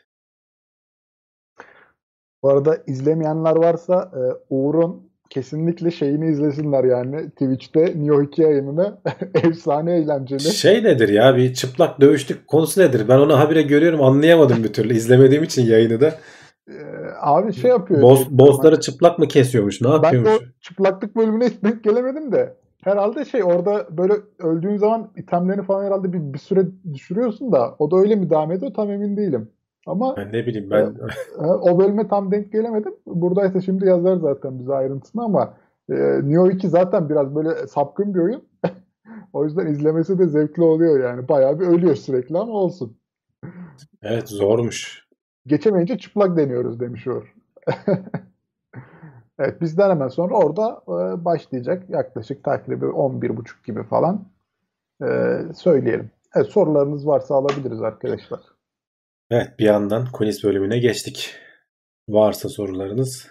Bu arada izlemeyenler varsa e, Uğur'un kesinlikle şeyini izlesinler yani Twitch'te Nioh 2 yayınını efsane eğlenceli. Şey nedir ya bir çıplak dövüştük konusu nedir? Ben onu habire görüyorum anlayamadım bir türlü. İzlemediğim için yayını da. E, abi şey yapıyor. Boss, bossları çıplak mı kesiyormuş? Ne Ben de yapıyormuş? çıplaklık bölümüne hiç denk gelemedim de. Herhalde şey orada böyle öldüğün zaman itemlerini falan herhalde bir, bir süre düşürüyorsun da o da öyle mi devam ediyor tam emin değilim. Ama Ben ne bileyim ben e, o bölüme tam denk gelemedim. Buradaysa şimdi yazar zaten bize ayrıntısını ama e, Nioh 2 zaten biraz böyle sapkın bir oyun. o yüzden izlemesi de zevkli oluyor yani. Bayağı bir ölüyor sürekli ama olsun. evet zormuş. Geçemeyince çıplak deniyoruz demiş Uğur. evet bizden hemen sonra orada e, başlayacak. Yaklaşık takribi 11.30 gibi falan e, söyleyelim. Evet, sorularınız varsa alabiliriz arkadaşlar. Evet bir yandan kulis bölümüne geçtik. Varsa sorularınız.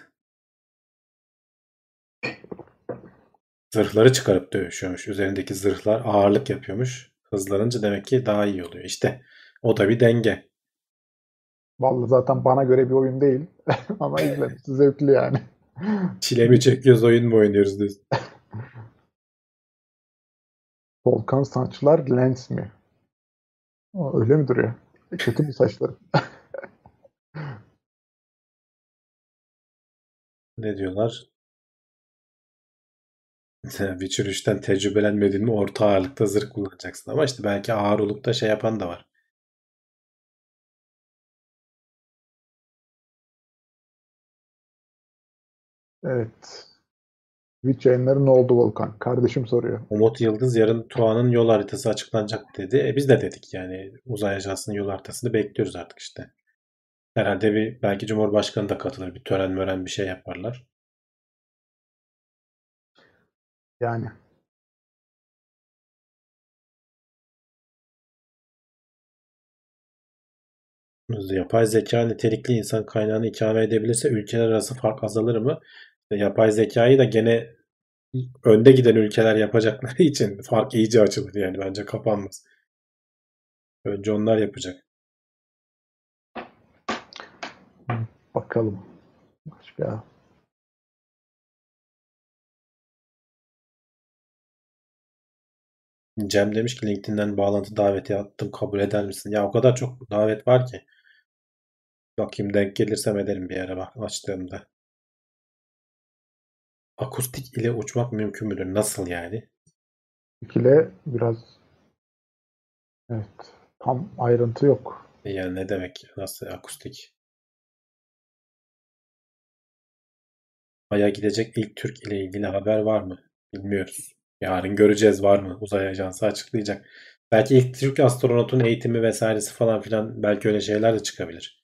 Zırhları çıkarıp dövüşüyormuş. Üzerindeki zırhlar ağırlık yapıyormuş. Hızlanınca demek ki daha iyi oluyor. İşte o da bir denge. Vallahi zaten bana göre bir oyun değil. Ama izlemesi zevkli yani. Çile mi çekiyoruz oyun mu oynuyoruz diyorsun. Volkan saçlar lens mi? Öyle mi duruyor? Kötü mü saçlarım? ne diyorlar? Witcher 3'ten tecrübelenmedin mi orta ağırlıkta zırh kullanacaksın ama işte belki ağır olup da şey yapan da var. Evet. Twitch yayınları ne oldu Volkan? Kardeşim soruyor. Umut Yıldız yarın TUA'nın yol haritası açıklanacak dedi. E biz de dedik yani uzay ajansının yol haritasını bekliyoruz artık işte. Herhalde bir belki Cumhurbaşkanı da katılır. Bir tören mören bir şey yaparlar. Yani Yapay zeka nitelikli insan kaynağını ikame edebilirse ülkeler arası fark azalır mı? İşte yapay zekayı da gene önde giden ülkeler yapacakları için fark iyice açılır yani bence kapanmaz. Önce onlar yapacak. bakalım. Başka. Cem demiş ki LinkedIn'den bağlantı daveti attım kabul eder misin? Ya o kadar çok davet var ki. Bakayım denk gelirsem ederim bir ara bak açtığımda. Akustik ile uçmak mümkün müdür? Nasıl yani? İkile biraz evet tam ayrıntı yok. Yani ne demek? Nasıl akustik? Ay'a gidecek ilk Türk ile ilgili haber var mı? Bilmiyoruz. Yarın göreceğiz var mı? Uzay Ajansı açıklayacak. Belki ilk Türk astronotun eğitimi vesairesi falan filan belki öyle şeyler de çıkabilir.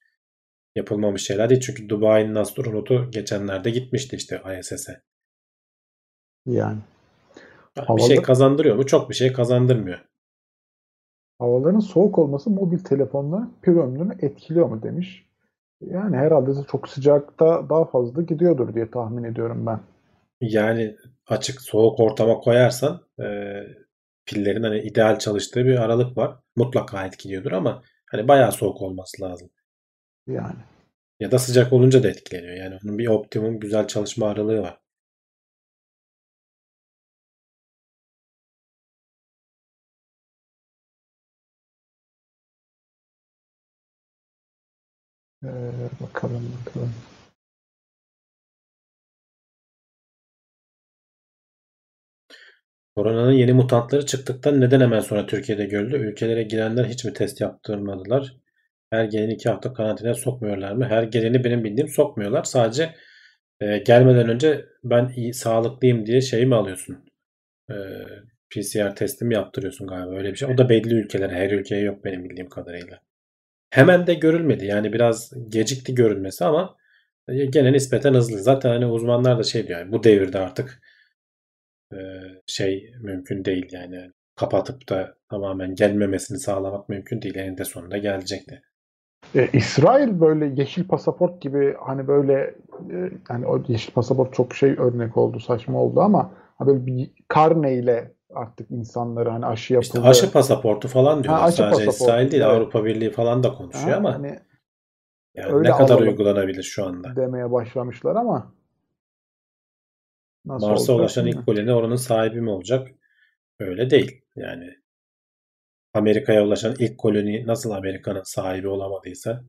Yapılmamış şeyler değil. Çünkü Dubai'nin astronotu geçenlerde gitmişti işte ISS'e. Yani Bir şey Havalı- kazandırıyor mu? Çok bir şey kazandırmıyor. havaların soğuk olması mobil telefonla pil ömrünü etkiliyor mu demiş. Yani herhalde çok sıcakta daha fazla gidiyordur diye tahmin ediyorum ben. Yani açık soğuk ortama koyarsan e, pillerin hani ideal çalıştığı bir aralık var. Mutlaka etkiliyordur ama hani bayağı soğuk olması lazım. Yani Ya da sıcak olunca da etkileniyor. Yani onun bir optimum güzel çalışma aralığı var. Ee, bakalım bakalım. Koronanın yeni mutantları çıktıktan neden hemen sonra Türkiye'de görüldü? Ülkelere girenler hiç mi test yaptırmadılar? Her geleni iki hafta karantinaya sokmuyorlar mı? Her geleni benim bildiğim sokmuyorlar. Sadece e, gelmeden önce ben iyi, sağlıklıyım diye şey mi alıyorsun? E, PCR testimi yaptırıyorsun galiba öyle bir şey. O da belli ülkelere, her ülkeye yok benim bildiğim kadarıyla. Hemen de görülmedi. Yani biraz gecikti görülmesi ama e, gene nispeten hızlı. Zaten hani uzmanlar da şey diyor. yani bu devirde artık e, şey mümkün değil yani. Kapatıp da tamamen gelmemesini sağlamak mümkün değil. Eninde sonunda gelecekti. Ee, İsrail böyle yeşil pasaport gibi hani böyle e, yani o yeşil pasaport çok şey örnek oldu saçma oldu ama ha böyle bir karneyle artık insanları hani aşı yapıldı. İşte aşı pasaportu falan diyorlar. Ha, aşı Sadece pasaportu, İsrail değil evet. Avrupa Birliği falan da konuşuyor Ha, ama hani yani ne kadar uygulanabilir şu anda? demeye başlamışlar ama nasıl Mars'a ulaşan ilk koloni oranın sahibi mi olacak? Öyle değil. Yani Amerika'ya ulaşan ilk koloni nasıl Amerika'nın sahibi olamadıysa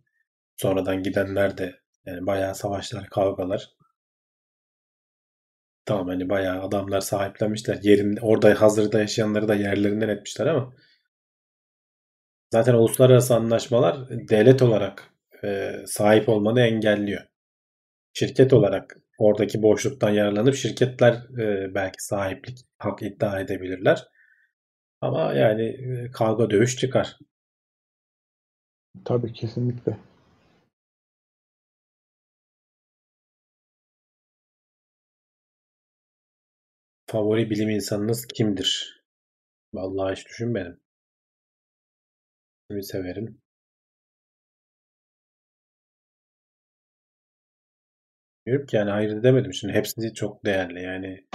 sonradan gidenler de yani bayağı savaşlar, kavgalar. Tamam hani bayağı adamlar sahiplenmişler. Yerinde, orada hazırda yaşayanları da yerlerinden etmişler ama zaten uluslararası anlaşmalar devlet olarak e, sahip olmanı engelliyor. Şirket olarak oradaki boşluktan yararlanıp şirketler e, belki sahiplik hak iddia edebilirler. Ama yani e, kavga dövüş çıkar. Tabii kesinlikle. Favori bilim insanınız kimdir? Vallahi hiç düşünmedim. Kimi severim? Bilmiyorum ki yani ayırt edemedim. Şimdi hepsi çok değerli yani.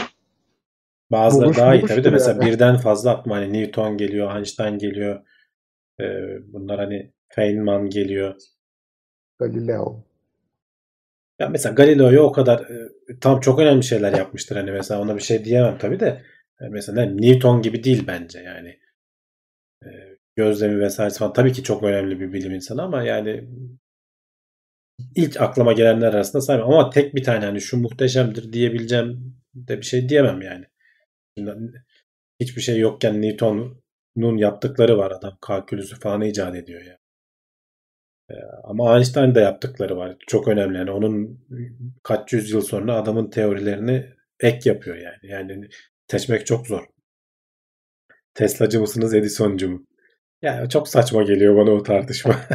Bazıları Buluş daha iyi tabii de buluştur mesela yani. birden fazla aklıma hani Newton geliyor, Einstein geliyor. Ee, bunlar hani Feynman geliyor. Galileo. Ya mesela Galileo'yu o kadar e, tam çok önemli şeyler yapmıştır hani mesela ona bir şey diyemem tabii de E, mesela ne, Newton gibi değil bence yani. E, gözlemi vesaire falan tabii ki çok önemli bir bilim insanı ama yani ilk aklıma gelenler arasında saymam ama tek bir tane hani şu muhteşemdir diyebileceğim de bir şey diyemem yani. Şimdi hiçbir şey yokken Newton'un yaptıkları var adam kalkülüsü falan icat ediyor ya. E, ama Einstein da yaptıkları var. Çok önemli. Yani onun kaç yüzyıl sonra adamın teorilerini ek yapıyor yani. Yani seçmek çok zor. Tesla'cı mısınız, Edison'cu mu? Yani çok saçma geliyor bana o tartışma.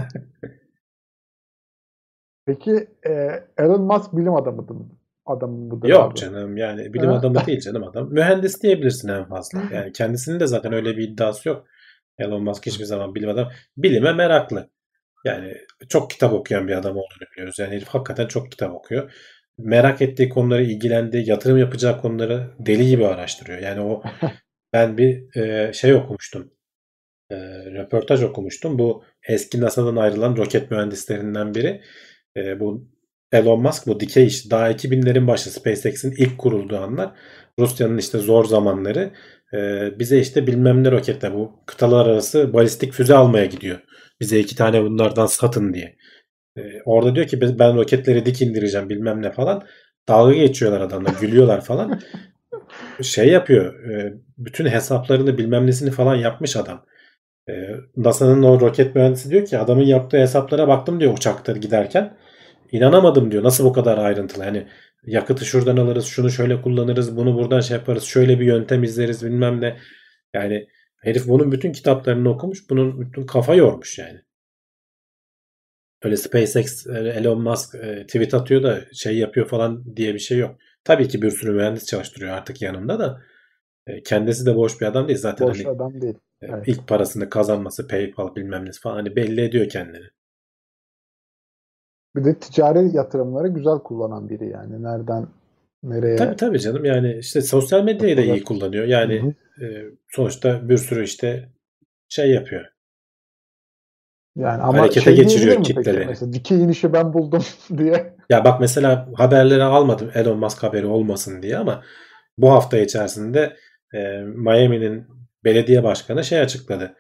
Peki e, Elon Musk bilim adamı mı? Adam mıdır Yok abi? canım yani bilim adamı değil canım adam. Mühendis diyebilirsin en fazla. Yani kendisinin de zaten öyle bir iddiası yok. Elon Musk hiçbir zaman bilim adamı. Bilime meraklı. Yani çok kitap okuyan bir adam olduğunu biliyoruz. Yani herif hakikaten çok kitap okuyor. Merak ettiği konuları, ilgilendiği, yatırım yapacağı konuları deli gibi araştırıyor. Yani o ben bir e, şey okumuştum. E, röportaj okumuştum. Bu eski NASA'dan ayrılan roket mühendislerinden biri. E, bu Elon Musk bu dikey iş daha 2000'lerin başı SpaceX'in ilk kurulduğu anlar Rusya'nın işte zor zamanları e, bize işte bilmem ne roketle bu kıtalar arası balistik füze almaya gidiyor. Bize iki tane bunlardan satın diye. E, orada diyor ki ben roketleri dik indireceğim bilmem ne falan. Dalga geçiyorlar adamla gülüyorlar falan. Şey yapıyor e, bütün hesaplarını bilmem nesini falan yapmış adam. E, NASA'nın o roket mühendisi diyor ki adamın yaptığı hesaplara baktım diyor uçakta giderken. İnanamadım diyor. Nasıl bu kadar ayrıntılı? Hani yakıtı şuradan alırız, şunu şöyle kullanırız, bunu buradan şey yaparız, şöyle bir yöntem izleriz bilmem ne. Yani herif bunun bütün kitaplarını okumuş, bunun bütün kafa yormuş yani. Öyle SpaceX, e, Elon Musk e, tweet atıyor da şey yapıyor falan diye bir şey yok. Tabii ki bir sürü mühendis çalıştırıyor artık yanında da. E, Kendisi de boş bir adam değil zaten. Boş Hani adam değil. Evet. ilk parasını kazanması, PayPal bilmem ne falan hani belli ediyor kendini. Bir de ticari yatırımları güzel kullanan biri yani. Nereden nereye? Tabii tabii canım yani işte sosyal medyayı da iyi kullanıyor. Yani Hı hı. E, sonuçta bir sürü işte şey yapıyor. Yani ama Harekete şey geçiriyor kitleleri. Mesela dikey inişi ben buldum diye. Ya bak mesela haberleri almadım Elon Musk haberi olmasın diye ama bu hafta içerisinde e, Miami'nin belediye başkanı şey açıkladı.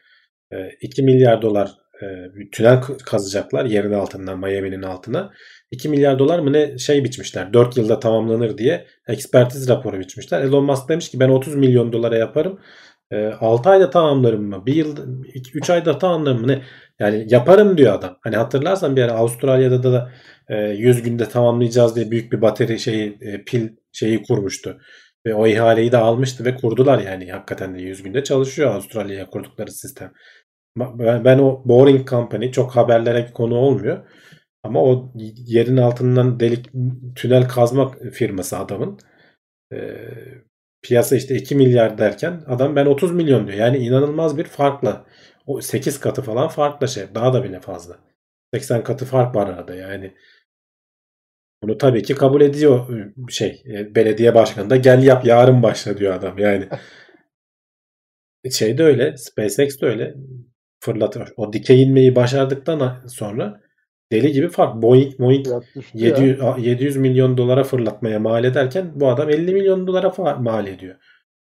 E, 2 milyar dolar e, tünel kazacaklar yerin altından Miami'nin altına. 2 milyar dolar mı ne şey biçmişler. 4 yılda tamamlanır diye ekspertiz raporu biçmişler. Elon Musk demiş ki ben 30 milyon dolara yaparım. E, 6 ayda tamamlarım mı? 1 yıl 3 ayda tamamlarım mı ne? Yani yaparım diyor adam. Hani hatırlarsan bir ara Avustralya'da da e, 100 günde tamamlayacağız diye büyük bir bateri şeyi e, pil şeyi kurmuştu. Ve o ihaleyi de almıştı ve kurdular yani hakikaten de 100 günde çalışıyor Avustralya'ya kurdukları sistem. Ben, ben o Boring Company çok haberlere konu olmuyor. Ama o yerin altından delik tünel kazma firması adamın e, piyasa işte 2 milyar derken adam ben 30 milyon diyor. Yani inanılmaz bir farkla. O 8 katı falan farkla şey. Daha da bile fazla. 80 katı fark var arada yani. Bunu tabii ki kabul ediyor e, şey e, belediye başkanı da gel yap yarın başla diyor adam yani. Şey de öyle SpaceX de öyle fırlatıyor. O dikey inmeyi başardıktan sonra deli gibi fark. Boeing, Boeing Fiyat düştü ya. 700, 700 milyon dolara fırlatmaya mal ederken bu adam 50 milyon dolara fa- mal ediyor.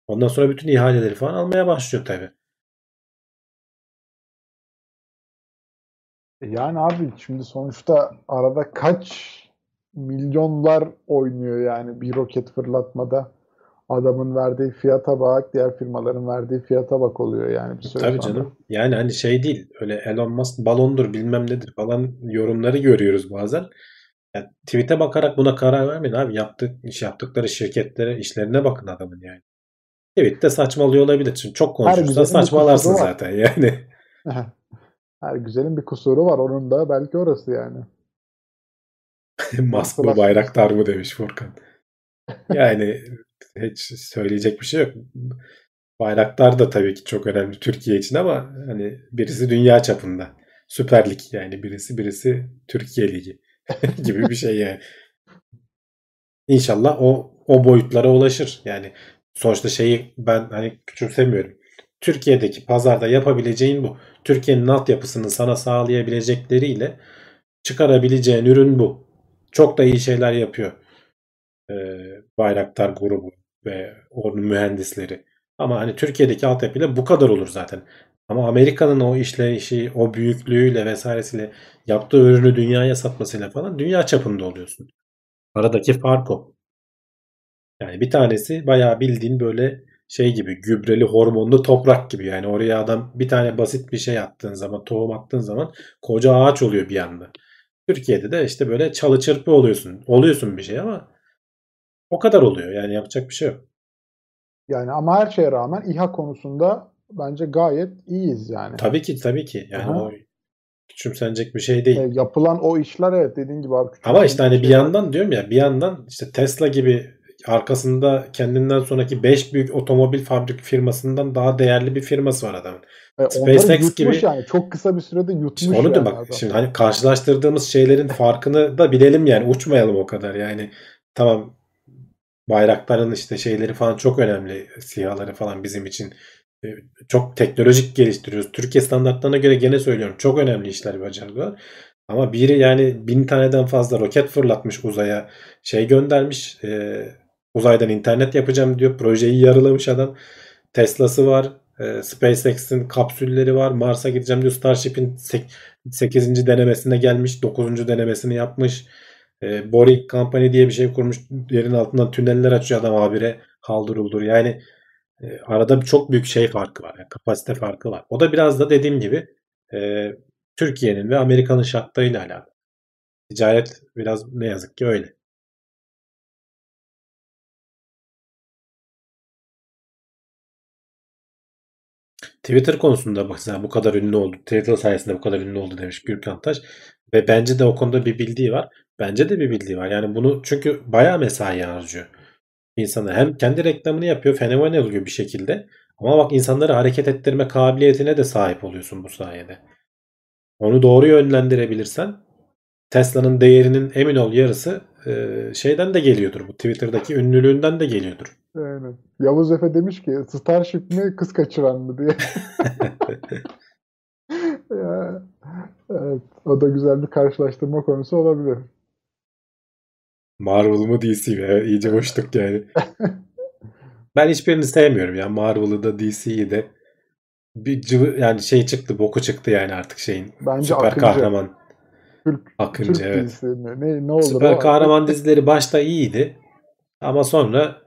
Ondan sonra bütün ihaleleri falan almaya başlıyor tabii. Yani abi şimdi sonuçta arada kaç milyonlar oynuyor yani bir roket fırlatmada. Adamın verdiği fiyata bak, diğer firmaların verdiği fiyata bak oluyor yani bir süre Tabii sonra. canım. Yani hani şey değil. Öyle Elon Musk balondur bilmem nedir falan yorumları görüyoruz bazen. Ya, tweet'e bakarak buna karar vermeyin abi. Yaptık, iş yaptıkları şirketlere, işlerine bakın adamın yani. Tweet'te saçmalıyor olabilir. Çünkü çok konuşursa saçmalarsın zaten yani. Her güzelin bir kusuru var. Onun da belki orası yani. Musk mı Bayraktar mı demiş Furkan. Yani hiç söyleyecek bir şey yok. Bayraktar da tabii ki çok önemli Türkiye için ama hani birisi dünya çapında. Süper Lig yani birisi birisi Türkiye Ligi gibi bir şey yani. İnşallah o o boyutlara ulaşır. Yani sonuçta şeyi ben hani küçümsemiyorum. Türkiye'deki pazarda yapabileceğin bu. Türkiye'nin altyapısını sana sağlayabilecekleriyle çıkarabileceğin ürün bu. Çok da iyi şeyler yapıyor. Ee, Bayraktar grubu ve onun mühendisleri. Ama hani Türkiye'deki altyapıyla bu kadar olur zaten. Ama Amerika'nın o işleyişi, o büyüklüğüyle vesairesiyle yaptığı ürünü dünyaya satmasıyla falan dünya çapında oluyorsun. Aradaki fark o. Yani bir tanesi bayağı bildiğin böyle şey gibi gübreli hormonlu toprak gibi yani oraya adam bir tane basit bir şey attığın zaman tohum attığın zaman koca ağaç oluyor bir anda. Türkiye'de de işte böyle çalı çırpı oluyorsun. Oluyorsun bir şey ama o kadar oluyor yani yapacak bir şey yok. Yani ama her şeye rağmen İHA konusunda bence gayet iyiyiz yani. Tabii ki tabii ki yani Aha. o küçümsenecek bir şey değil. E, yapılan o işler evet dediğin gibi abi. Ama işte hani bir şeyler. yandan diyorum ya bir yandan işte Tesla gibi arkasında kendinden sonraki 5 büyük otomobil fabrik firmasından daha değerli bir firması var adamın. E, SpaceX gibi- yani. Çok kısa bir sürede yutmuş onu da yani bak adam. şimdi hani karşılaştırdığımız şeylerin farkını da bilelim yani uçmayalım o kadar yani tamam bayrakların işte şeyleri falan çok önemli sihaları falan bizim için E, çok teknolojik geliştiriyoruz. Türkiye standartlarına göre gene söylüyorum çok önemli işler başardılar. Ama biri yani bin taneden fazla roket fırlatmış uzaya şey göndermiş e, uzaydan internet yapacağım diyor projeyi yarılamış adam. Tesla'sı var. E, SpaceX'in kapsülleri var. Mars'a gideceğim diyor. Starship'in 8. denemesine gelmiş. 9. denemesini yapmış. E, Boring Company diye bir şey kurmuş. Yerin altından tüneller açıyor adam habire haldır. Yani e, arada çok büyük şey farkı var. Yani kapasite farkı var. O da biraz da dediğim gibi e, Türkiye'nin ve Amerika'nın şartlarıyla alakalı. Ticaret biraz ne yazık ki öyle. Twitter konusunda sen bu kadar ünlü oldu. Twitter sayesinde bu kadar ünlü oldu demiş Gürkan Taş. Ve bence de o konuda bir bildiği var. Bence de bir bildiği var. Yani bunu çünkü bayağı mesai harcıyor. İnsana hem kendi reklamını yapıyor, fenomen oluyor bir şekilde. Ama bak insanları hareket ettirme kabiliyetine de sahip oluyorsun bu sayede. Onu doğru yönlendirebilirsen Tesla'nın değerinin emin ol yarısı e, şeyden de geliyordur. Bu Twitter'daki ünlülüğünden de geliyordur. Aynen. Yavuz Efe demiş ki Starship mi kız kaçıran mı diye. Ya, evet, o da güzel bir karşılaştırma konusu olabilir. Marvel mı DC mi? Evet, iyice boşluk yani. ben hiçbirini sevmiyorum ya. Marvel'ı da DC'yi de. Bir cıvı, yani şey çıktı, boku çıktı yani artık şeyin. Bence Süper akıncı. kahraman. Türk, Akıncı Türk evet. dizisi mi? Ne, ne olur Süper kahraman dizileri başta iyiydi. Ama sonra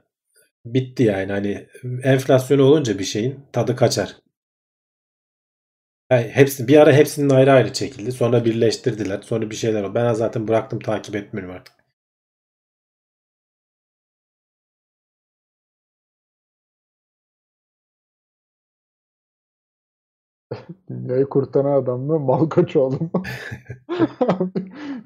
bitti yani. Hani enflasyonu olunca bir şeyin tadı kaçar. Yani hepsi, bir ara hepsinin ayrı ayrı çekildi. Sonra birleştirdiler. Sonra bir şeyler oldu. Ben zaten bıraktım takip etmiyorum artık. Dünyayı kurtaran adam mı? Malkoçoğlu mu?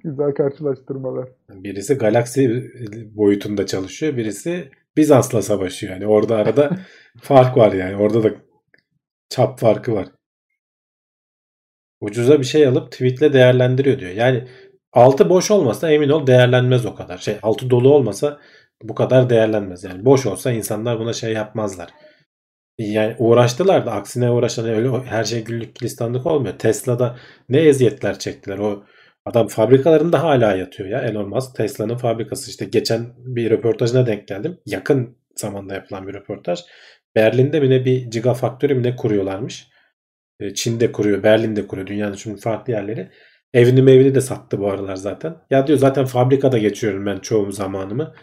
Güzel karşılaştırmalar. Birisi galaksi boyutunda çalışıyor. Birisi Bizans'la savaşıyor. Yani orada arada fark var yani. Orada da çap farkı var. Ucuza bir şey alıp tweetle değerlendiriyor diyor. Yani altı boş olmasa emin ol değerlenmez o kadar. Şey altı dolu olmasa bu kadar değerlenmez. Yani boş olsa insanlar buna şey yapmazlar. Yani uğraştılar da aksine uğraşan öyle her şey güllük gülistanlık olmuyor. Tesla'da ne eziyetler çektiler. O adam fabrikalarında hala yatıyor ya Elon Musk. Tesla'nın fabrikası işte geçen bir röportajına denk geldim. Yakın zamanda yapılan bir röportaj. Berlin'de mi ne bir gigafaktörü mi ne kuruyorlarmış. E, Çin'de kuruyor, Berlin'de kuruyor. Dünyanın şimdi farklı yerleri. Evini mevini de sattı bu aralar zaten. Ya diyor zaten fabrikada geçiyorum ben çoğu zamanımı.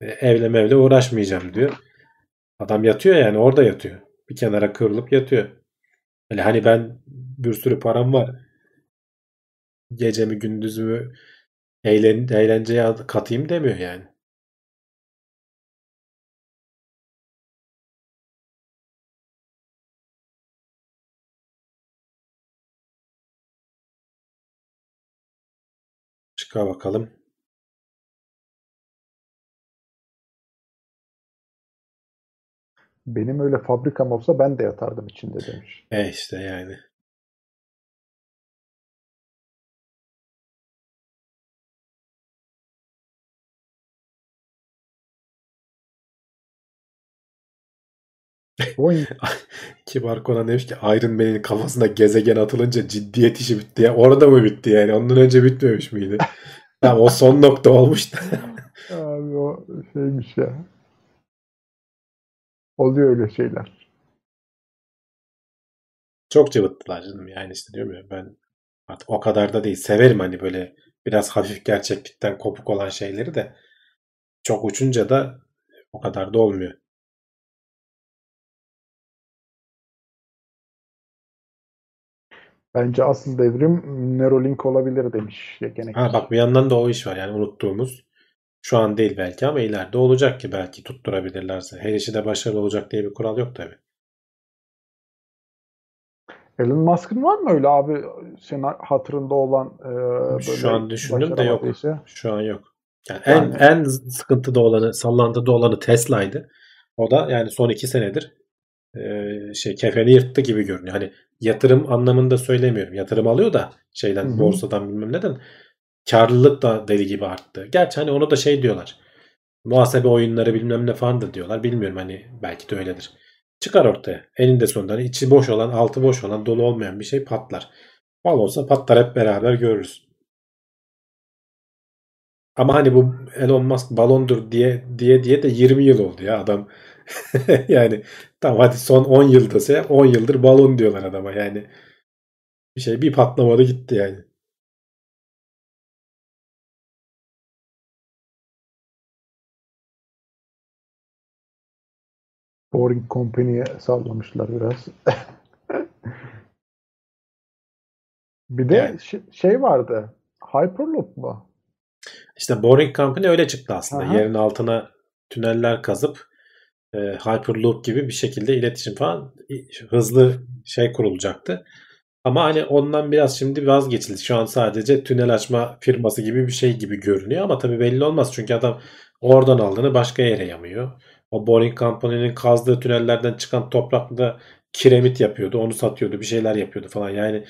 E, Evle mevle uğraşmayacağım diyor. Adam yatıyor yani orada yatıyor. Bir kenara kıvrılıp yatıyor. Öyle hani ben bir sürü param var. Gecemi gündüzümü eğlen, eğlenceye katayım demiyor yani. Çıka bakalım. Benim öyle fabrikam olsa ben de yatardım içinde demiş. E işte yani. Boing. Kibar Conan demiş ki Iron Man'in kafasına gezegen atılınca ciddiyet işi bitti ya. Orada mı bitti yani? Ondan önce bitmemiş miydi? tamam o son nokta olmuş da. Abi o şeymiş ya. Oluyor öyle şeyler. Çok cıvıttılar canım yani işte diyorum ya ben artık o kadar da değil. Severim hani böyle biraz hafif gerçeklikten kopuk olan şeyleri de çok uçunca da o kadar da olmuyor. Bence asıl devrim Neuralink olabilir demiş yetenek. Ha bak bir yandan da o iş var yani unuttuğumuz. Şu an değil belki ama ileride olacak ki belki tutturabilirlerse. Her işi de başarılı olacak diye bir kural yok tabii. Elon Musk'ın var mı öyle abi senin hatırında olan e, böyle Şu an düşündüm de yok. işi? Şu an yok. Yani Yani- en en sıkıntıda olanı, sallantıda olanı Tesla'ydı. O da yani son iki senedir e, şey kefeni yırttı gibi görünüyor. Hani yatırım anlamında söylemiyorum. Yatırım alıyor da şeyden Hı hı. borsadan bilmem neden. Karlılık da deli gibi arttı. Gerçi hani onu da şey diyorlar. Muhasebe oyunları bilmem ne falan da diyorlar. Bilmiyorum hani belki de öyledir. Çıkar ortaya. Eninde sonunda hani içi boş olan, altı boş olan, dolu olmayan bir şey patlar. Mal olsa patlar hep beraber görürüz. Ama hani bu Elon Musk balondur diye diye diye de 20 yıl oldu ya adam. yani tamam hadi son 10 yıldasa 10 yıldır balon diyorlar adama yani. Bir şey bir patlamadı gitti yani. Boring Company'ye sallamışlar biraz. bir de ş- şey vardı. Hyperloop mu? İşte Boring Company öyle çıktı aslında. Aha. Yerin altına tüneller kazıp e, Hyperloop gibi bir şekilde iletişim falan hızlı şey kurulacaktı. Ama hani ondan biraz şimdi vazgeçildi. Şu an sadece tünel açma firması gibi bir şey gibi görünüyor ama tabii belli olmaz. Çünkü adam oradan aldığını başka yere yamıyor. O Boring Company'nin kazdığı tünellerden çıkan toprakla kiremit yapıyordu. Onu satıyordu. Bir şeyler yapıyordu falan. Yani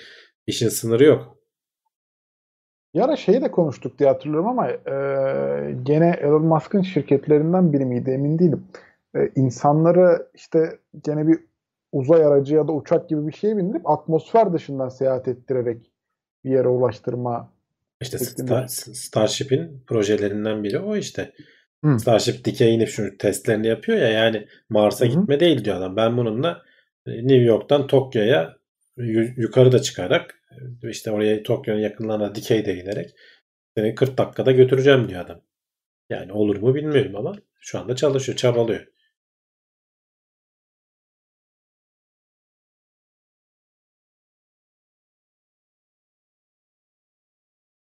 işin sınırı yok. Bir ara şeyi de konuştuk diye hatırlıyorum ama e, gene Elon Musk'ın şirketlerinden biri miydi emin değilim. E, insanları işte gene bir uzay aracı ya da uçak gibi bir şeye bindirip atmosfer dışından seyahat ettirerek bir yere ulaştırma. İşte. Star- Starship'in projelerinden biri o işte. Hı. Starship dikey inip şu testlerini yapıyor ya yani Mars'a gitme değil diyor adam. Ben bununla e, New York'tan Tokyo'ya yu- yukarı da çıkarak e, işte oraya Tokyo'nun yakınlarına dikey de inerek seni 40 dakikada götüreceğim diyor adam. Yani olur mu bilmiyorum ama şu anda çalışıyor, çabalıyor.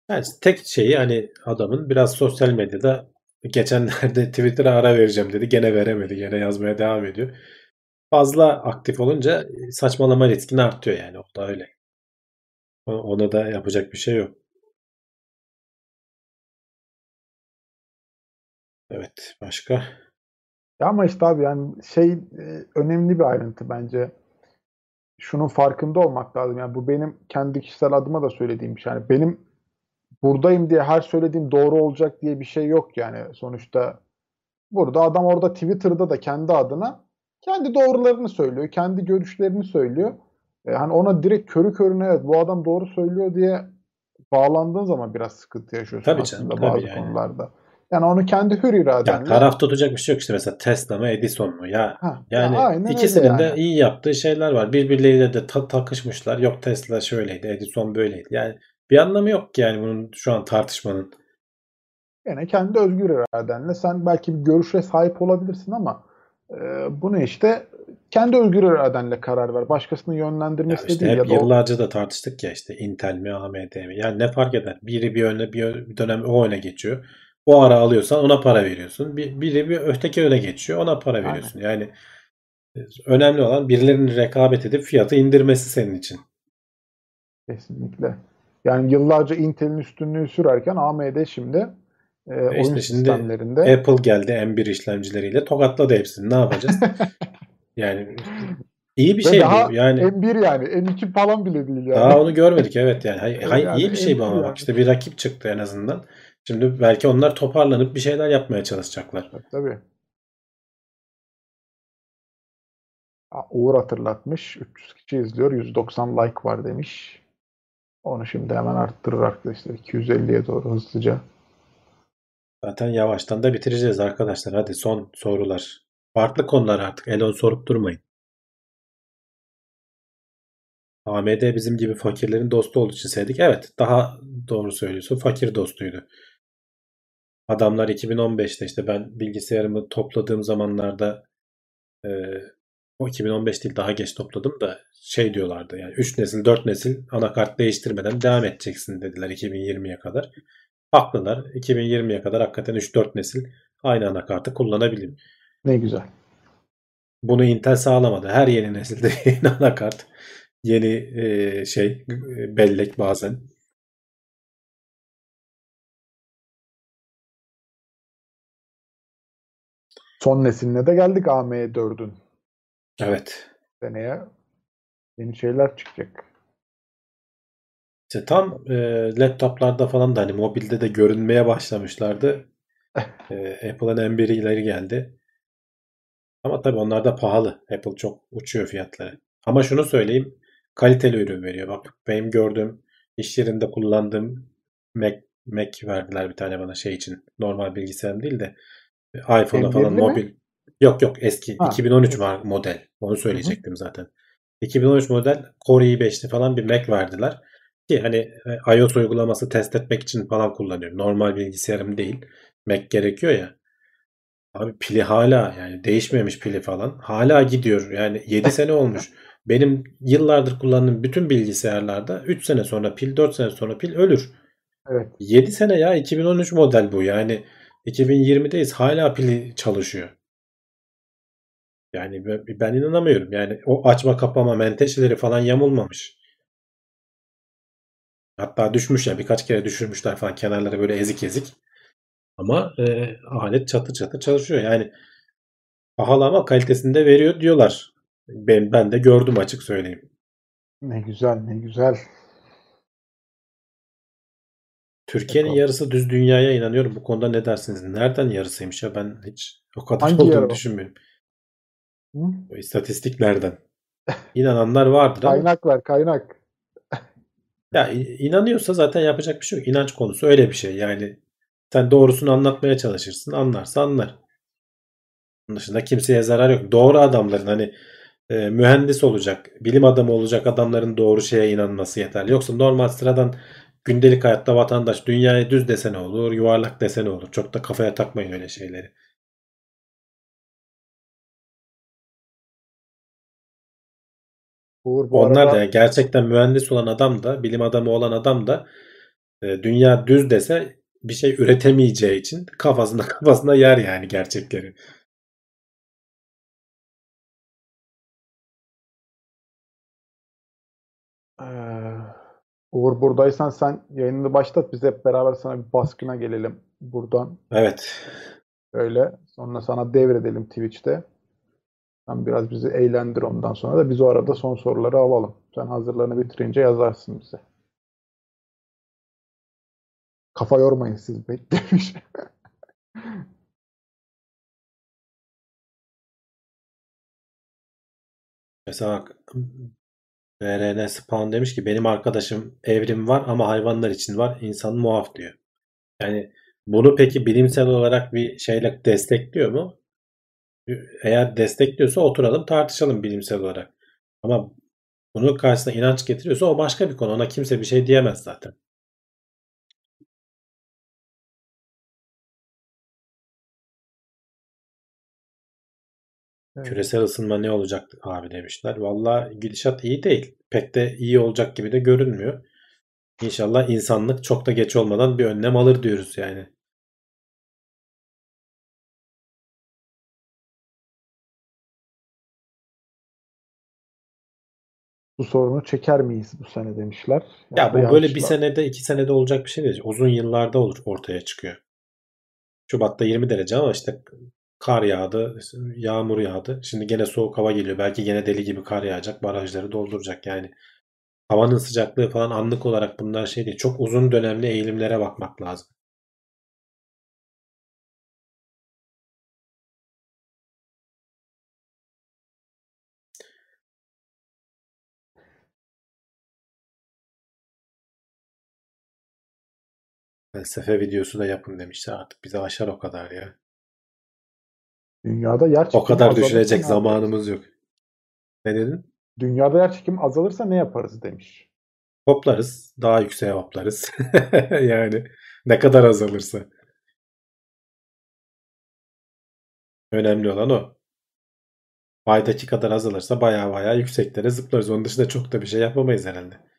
Yani tek şeyi hani adamın biraz sosyal medyada geçenlerde Twitter'a ara vereceğim dedi. Gene veremedi. Gene yazmaya devam ediyor. Fazla aktif olunca saçmalama riskini artıyor yani. O da öyle. Ona da yapacak bir şey yok. Evet. Başka? Ya ama işte abi yani şey e, önemli bir ayrıntı bence. Şunun farkında olmak lazım. Yani bu benim kendi kişisel adıma da söylediğim bir şey. Yani benim buradayım diye her söylediğim doğru olacak diye bir şey yok yani. Sonuçta burada adam orada Twitter'da da kendi adına kendi doğrularını söylüyor, kendi görüşlerini söylüyor. E, hani ona direkt körü körüne evet bu adam doğru söylüyor diye bağlandığın zaman biraz sıkıntı yaşıyorsun Tabii canım, aslında tabii bazı yani. konularda. Yani onu kendi hür Ya iradenle taraf tutacak bir şey yok işte mesela Tesla mı Edison mu? Ya Ha, yani ya ikisinin öyle de yani. iyi yaptığı şeyler var. Birbirleriyle de ta- takışmışlar. Yok Tesla şöyleydi, Edison böyleydi. Yani bir anlamı yok ki yani bunun şu an tartışmanın. Yine kendi özgür iradenle sen belki bir görüşe sahip olabilirsin ama e, bunu işte kendi özgür iradenle karar ver. Başkasının Ya yönlendirmesi de işte değil hep ya da yıllarca da tartıştık ya işte Intel mi AMD mi? Yani ne fark eder? Biri bir öne bir dönem o öne geçiyor. O ara alıyorsan ona para veriyorsun. Bir, biri bir öteki öne geçiyor. Ona para Aynen. veriyorsun. Yani e, önemli olan birilerinin rekabet edip fiyatı indirmesi senin için. kesinlikle. Yani yıllarca Intel'in üstünlüğü sürerken AMD şimdi e, oyun işte sistemlerinde Apple geldi M1 işlemcileriyle tokatladı hepsini. Ne yapacağız? yani iyi bir ve şey daha bu. Yani M1 yani M2 falan bile değil yani. daha onu görmedik evet yani. Hay, hay- Yani iyi bir şey bu M2 ama yani. bak işte bir rakip çıktı en azından. Şimdi belki onlar toparlanıp bir şeyler yapmaya çalışacaklar. Tabii, Uğur hatırlatmış. 300 kişi izliyor. 190 like var demiş. Onu şimdi hemen arttırır arkadaşlar. 250'ye doğru hızlıca. Zaten yavaştan da bitireceğiz arkadaşlar. Hadi son sorular. Farklı konular artık. Elon sorup durmayın. AMD bizim gibi fakirlerin dostu olduğu için sevdik. Evet, daha doğru söylüyorsun. Fakir dostuydu. Adamlar 2015'te işte ben bilgisayarımı topladığım zamanlarda e, o 2015 değil daha geç topladım da şey diyorlardı yani 3 nesil 4 nesil anakart değiştirmeden devam edeceksin dediler 2020'ye kadar. Haklılar. 2020'ye kadar hakikaten 3-4 nesil aynı anakartı kullanabilirim. Ne güzel. Bunu Intel sağlamadı. Her yeni nesilde yeni anakart, yeni e, şey e, bellek bazen. Son nesiline de geldik AM4'ün. Evet. Seneye yeni şeyler çıkacak. İşte tam e, laptoplarda falan da hani mobilde de görünmeye başlamışlardı. E, Apple'ın M1'leri geldi. Ama tabii onlar da pahalı. Apple çok uçuyor fiyatları. Ama şunu söyleyeyim. Kaliteli ürün veriyor. Bak benim gördüğüm iş yerinde kullandığım Mac, Mac verdiler bir tane bana şey için. Normal bilgisayarım değil de iPhone'a falan M1'li mi? mobil. Yok yok eski. Ha, 2013 eski. var model. Onu söyleyecektim zaten. 2013 model Core i5'li falan bir Mac verdiler. Ki hani e, iOS uygulaması test etmek için falan kullanıyorum. Normal bilgisayarım değil. Mac gerekiyor ya. Abi pili hala yani değişmemiş pili falan. Hala gidiyor. Yani 7 sene olmuş. Benim yıllardır kullandığım bütün bilgisayarlarda 3 sene sonra pil 4 sene sonra pil ölür. Evet. 7 sene ya 2013 model bu. Yani 2020'deyiz hala pili çalışıyor. Yani ben- inanamıyorum. Yani o açma kapama menteşeleri falan yamulmamış. Hatta düşmüş ya birkaç kere düşürmüşler falan kenarları böyle ezik ezik. Ama e, alet çatır çatır çalışıyor. Yani pahalı ama kalitesini de veriyor diyorlar. Ben, ben de gördüm açık söyleyeyim. Ne güzel, ne güzel. Türkiye'nin Bakalım. yarısı düz dünyaya inanıyorum. Bu konuda ne dersiniz? Nereden yarısıymış ya? Ben hiç o kadar Hangi yarı olduğunu o? düşünmüyorum. Hı? O istatistiklerden. İnananlar vardır ama Kaynak kaynak. ya inanıyorsa zaten yapacak bir şey yok. İnanç konusu öyle bir şey. Yani sen doğrusunu anlatmaya çalışırsın. Anlarsa anlar. Bunun dışında kimseye zarar yok. Doğru adamların hani e, mühendis olacak, bilim adamı olacak adamların doğru şeye inanması yeterli. Yoksa normal sıradan gündelik hayatta vatandaş dünyayı düz desene olur, yuvarlak desene olur. Çok da kafaya takmayın öyle şeyleri. Uğur bu Onlar da arada yani gerçekten mühendis olan adam da, bilim adamı olan adam da e, dünya düz dese bir şey üretemeyeceği için kafasında kafasında yer yani gerçekleri. Ee, Uğur buradaysan sen yayınını başlat. Biz hep beraber sana bir baskına gelelim buradan. Evet. Öyle. Sonra sana devredelim Twitch'te. Sen biraz bizi eğlendir ondan sonra da biz o arada son soruları alalım. Sen hazırlarını bitirince yazarsın bize. Kafa yormayın siz beklemiş. Mesela bak, VRN Spawn demiş ki benim arkadaşım evrim var ama hayvanlar için var. İnsan muaf diyor. Yani bunu peki bilimsel olarak bir şeyle destekliyor mu? Eğer destekliyorsa oturalım tartışalım bilimsel olarak. Ama bunun karşısına inanç getiriyorsa o başka bir konu. Ona kimse bir şey diyemez zaten. Evet. Küresel ısınma ne olacak abi demişler. Valla gidişat iyi değil. Pek de iyi olacak gibi de görünmüyor. İnşallah insanlık çok da geç olmadan bir önlem alır diyoruz yani. Bu sorunu çeker miyiz bu sene demişler. Ya da bu böyle bir yanlışlar. senede iki senede olacak bir şey değil. Uzun yıllarda olur ortaya çıkıyor. Şubat'ta 20 derece ama işte kar yağdı, yağmur yağdı. Şimdi gene soğuk hava geliyor. Belki gene deli gibi kar yağacak. Barajları dolduracak yani. Havanın sıcaklığı falan anlık olarak bunlar şey değil. Çok uzun dönemli eğilimlere bakmak lazım. Felsefe videosu da yapın demişler. Artık bize aşar o kadar ya. Dünyada yer O çekimi kadar azalırsa düşünecek zamanımız yok. Ne dedin? Dünyada yer çekimi azalırsa ne yaparız demiş. Hoplarız. Daha yükseğe hoplarız. yani ne kadar azalırsa. Önemli olan o. Ay'daki kadar azalırsa baya baya yükseklere zıplarız. Onun dışında çok da bir şey yapamayız herhalde.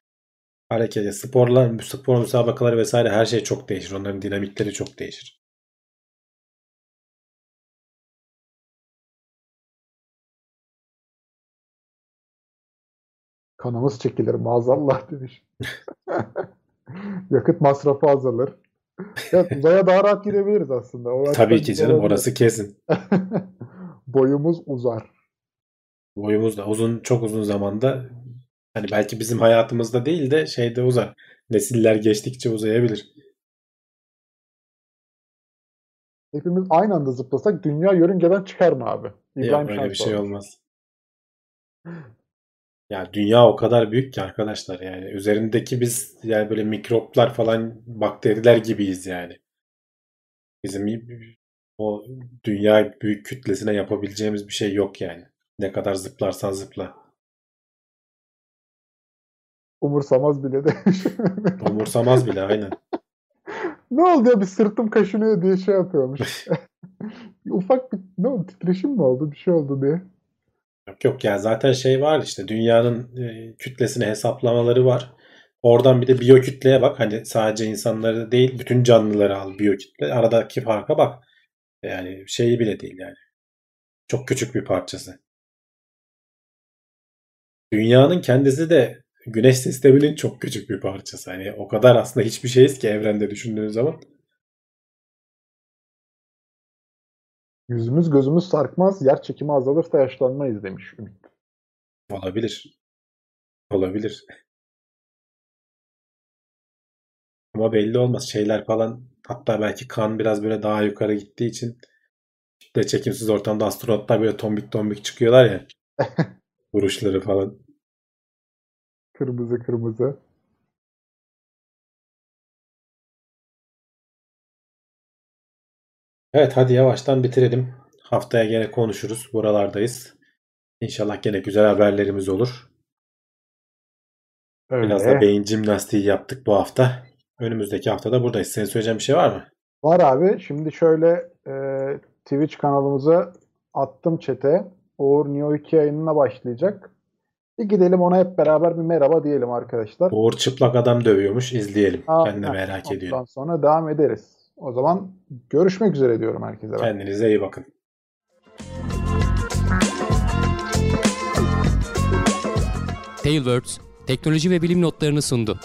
Hareket, sporlar, spor müsabakaları vesaire her şey çok değişir. Onların dinamikleri çok değişir. Kanımız çekilir maazallah demiş. Yakıt masrafı azalır. Evet, uzaya daha rahat gidebiliriz aslında. O Tabii ki canım orası kesin. Boyumuz uzar. Boyumuz da uzun çok uzun zamanda hani belki bizim hayatımızda değil de şeyde uzar. Nesiller geçtikçe uzayabilir. Hepimiz aynı anda zıplasak dünya yörüngeden çıkar mı abi? Yok öyle bir şey olmaz. Ya dünya o kadar büyük ki arkadaşlar yani üzerindeki biz yani böyle mikroplar falan bakteriler gibiyiz yani. Bizim o dünya büyük kütlesine yapabileceğimiz bir şey yok yani. Ne kadar zıplarsan zıpla. Umursamaz bile demiş. Umursamaz bile aynen. ne oldu ya bir sırtım kaşınıyor diye şey yapıyormuş. Ufak bir ne oldu titreşim mi oldu bir şey oldu diye. Yok yok ya zaten şey var işte dünyanın e, kütlesini hesaplamaları var. Oradan bir de biyokütleye bak. Hani sadece insanları değil bütün canlıları al biyokütle. Aradaki farka bak. Yani şeyi bile değil yani. Çok küçük bir parçası. Dünyanın kendisi de Güneş sisteminin çok küçük bir parçası. Hani o kadar aslında hiçbir şeyiz ki evrende düşündüğünüz zaman. Yüzümüz gözümüz sarkmaz, yer çekimi azalırsa yaşlanmayız demiş Ümit. Olabilir. Olabilir. Ama belli olmaz. Şeyler falan hatta belki kan biraz böyle daha yukarı gittiği için de çekimsiz ortamda astronotlar böyle tombik tombik çıkıyorlar ya. Vuruşları falan. Kırmızı kırmızı. Evet hadi yavaştan bitirelim. Haftaya gene konuşuruz. Buralardayız. İnşallah gene güzel haberlerimiz olur. Öyle. Biraz da beyin jimnastiği yaptık bu hafta. Önümüzdeki haftada buradayız. Senin söyleyeceğin bir şey var mı? Var abi. Şimdi şöyle e, Twitch kanalımıza attım çete. Uğur Neo 2 yayınına başlayacak. Bir gidelim ona hep beraber bir merhaba diyelim arkadaşlar. Uğur çıplak adam dövüyormuş. İzleyelim. Aa, ben de merak Ondan ediyorum. sonra devam ederiz. O zaman görüşmek üzere diyorum herkese. ben. Kendinize iyi bakın. Tailwords teknoloji ve bilim notlarını sundu.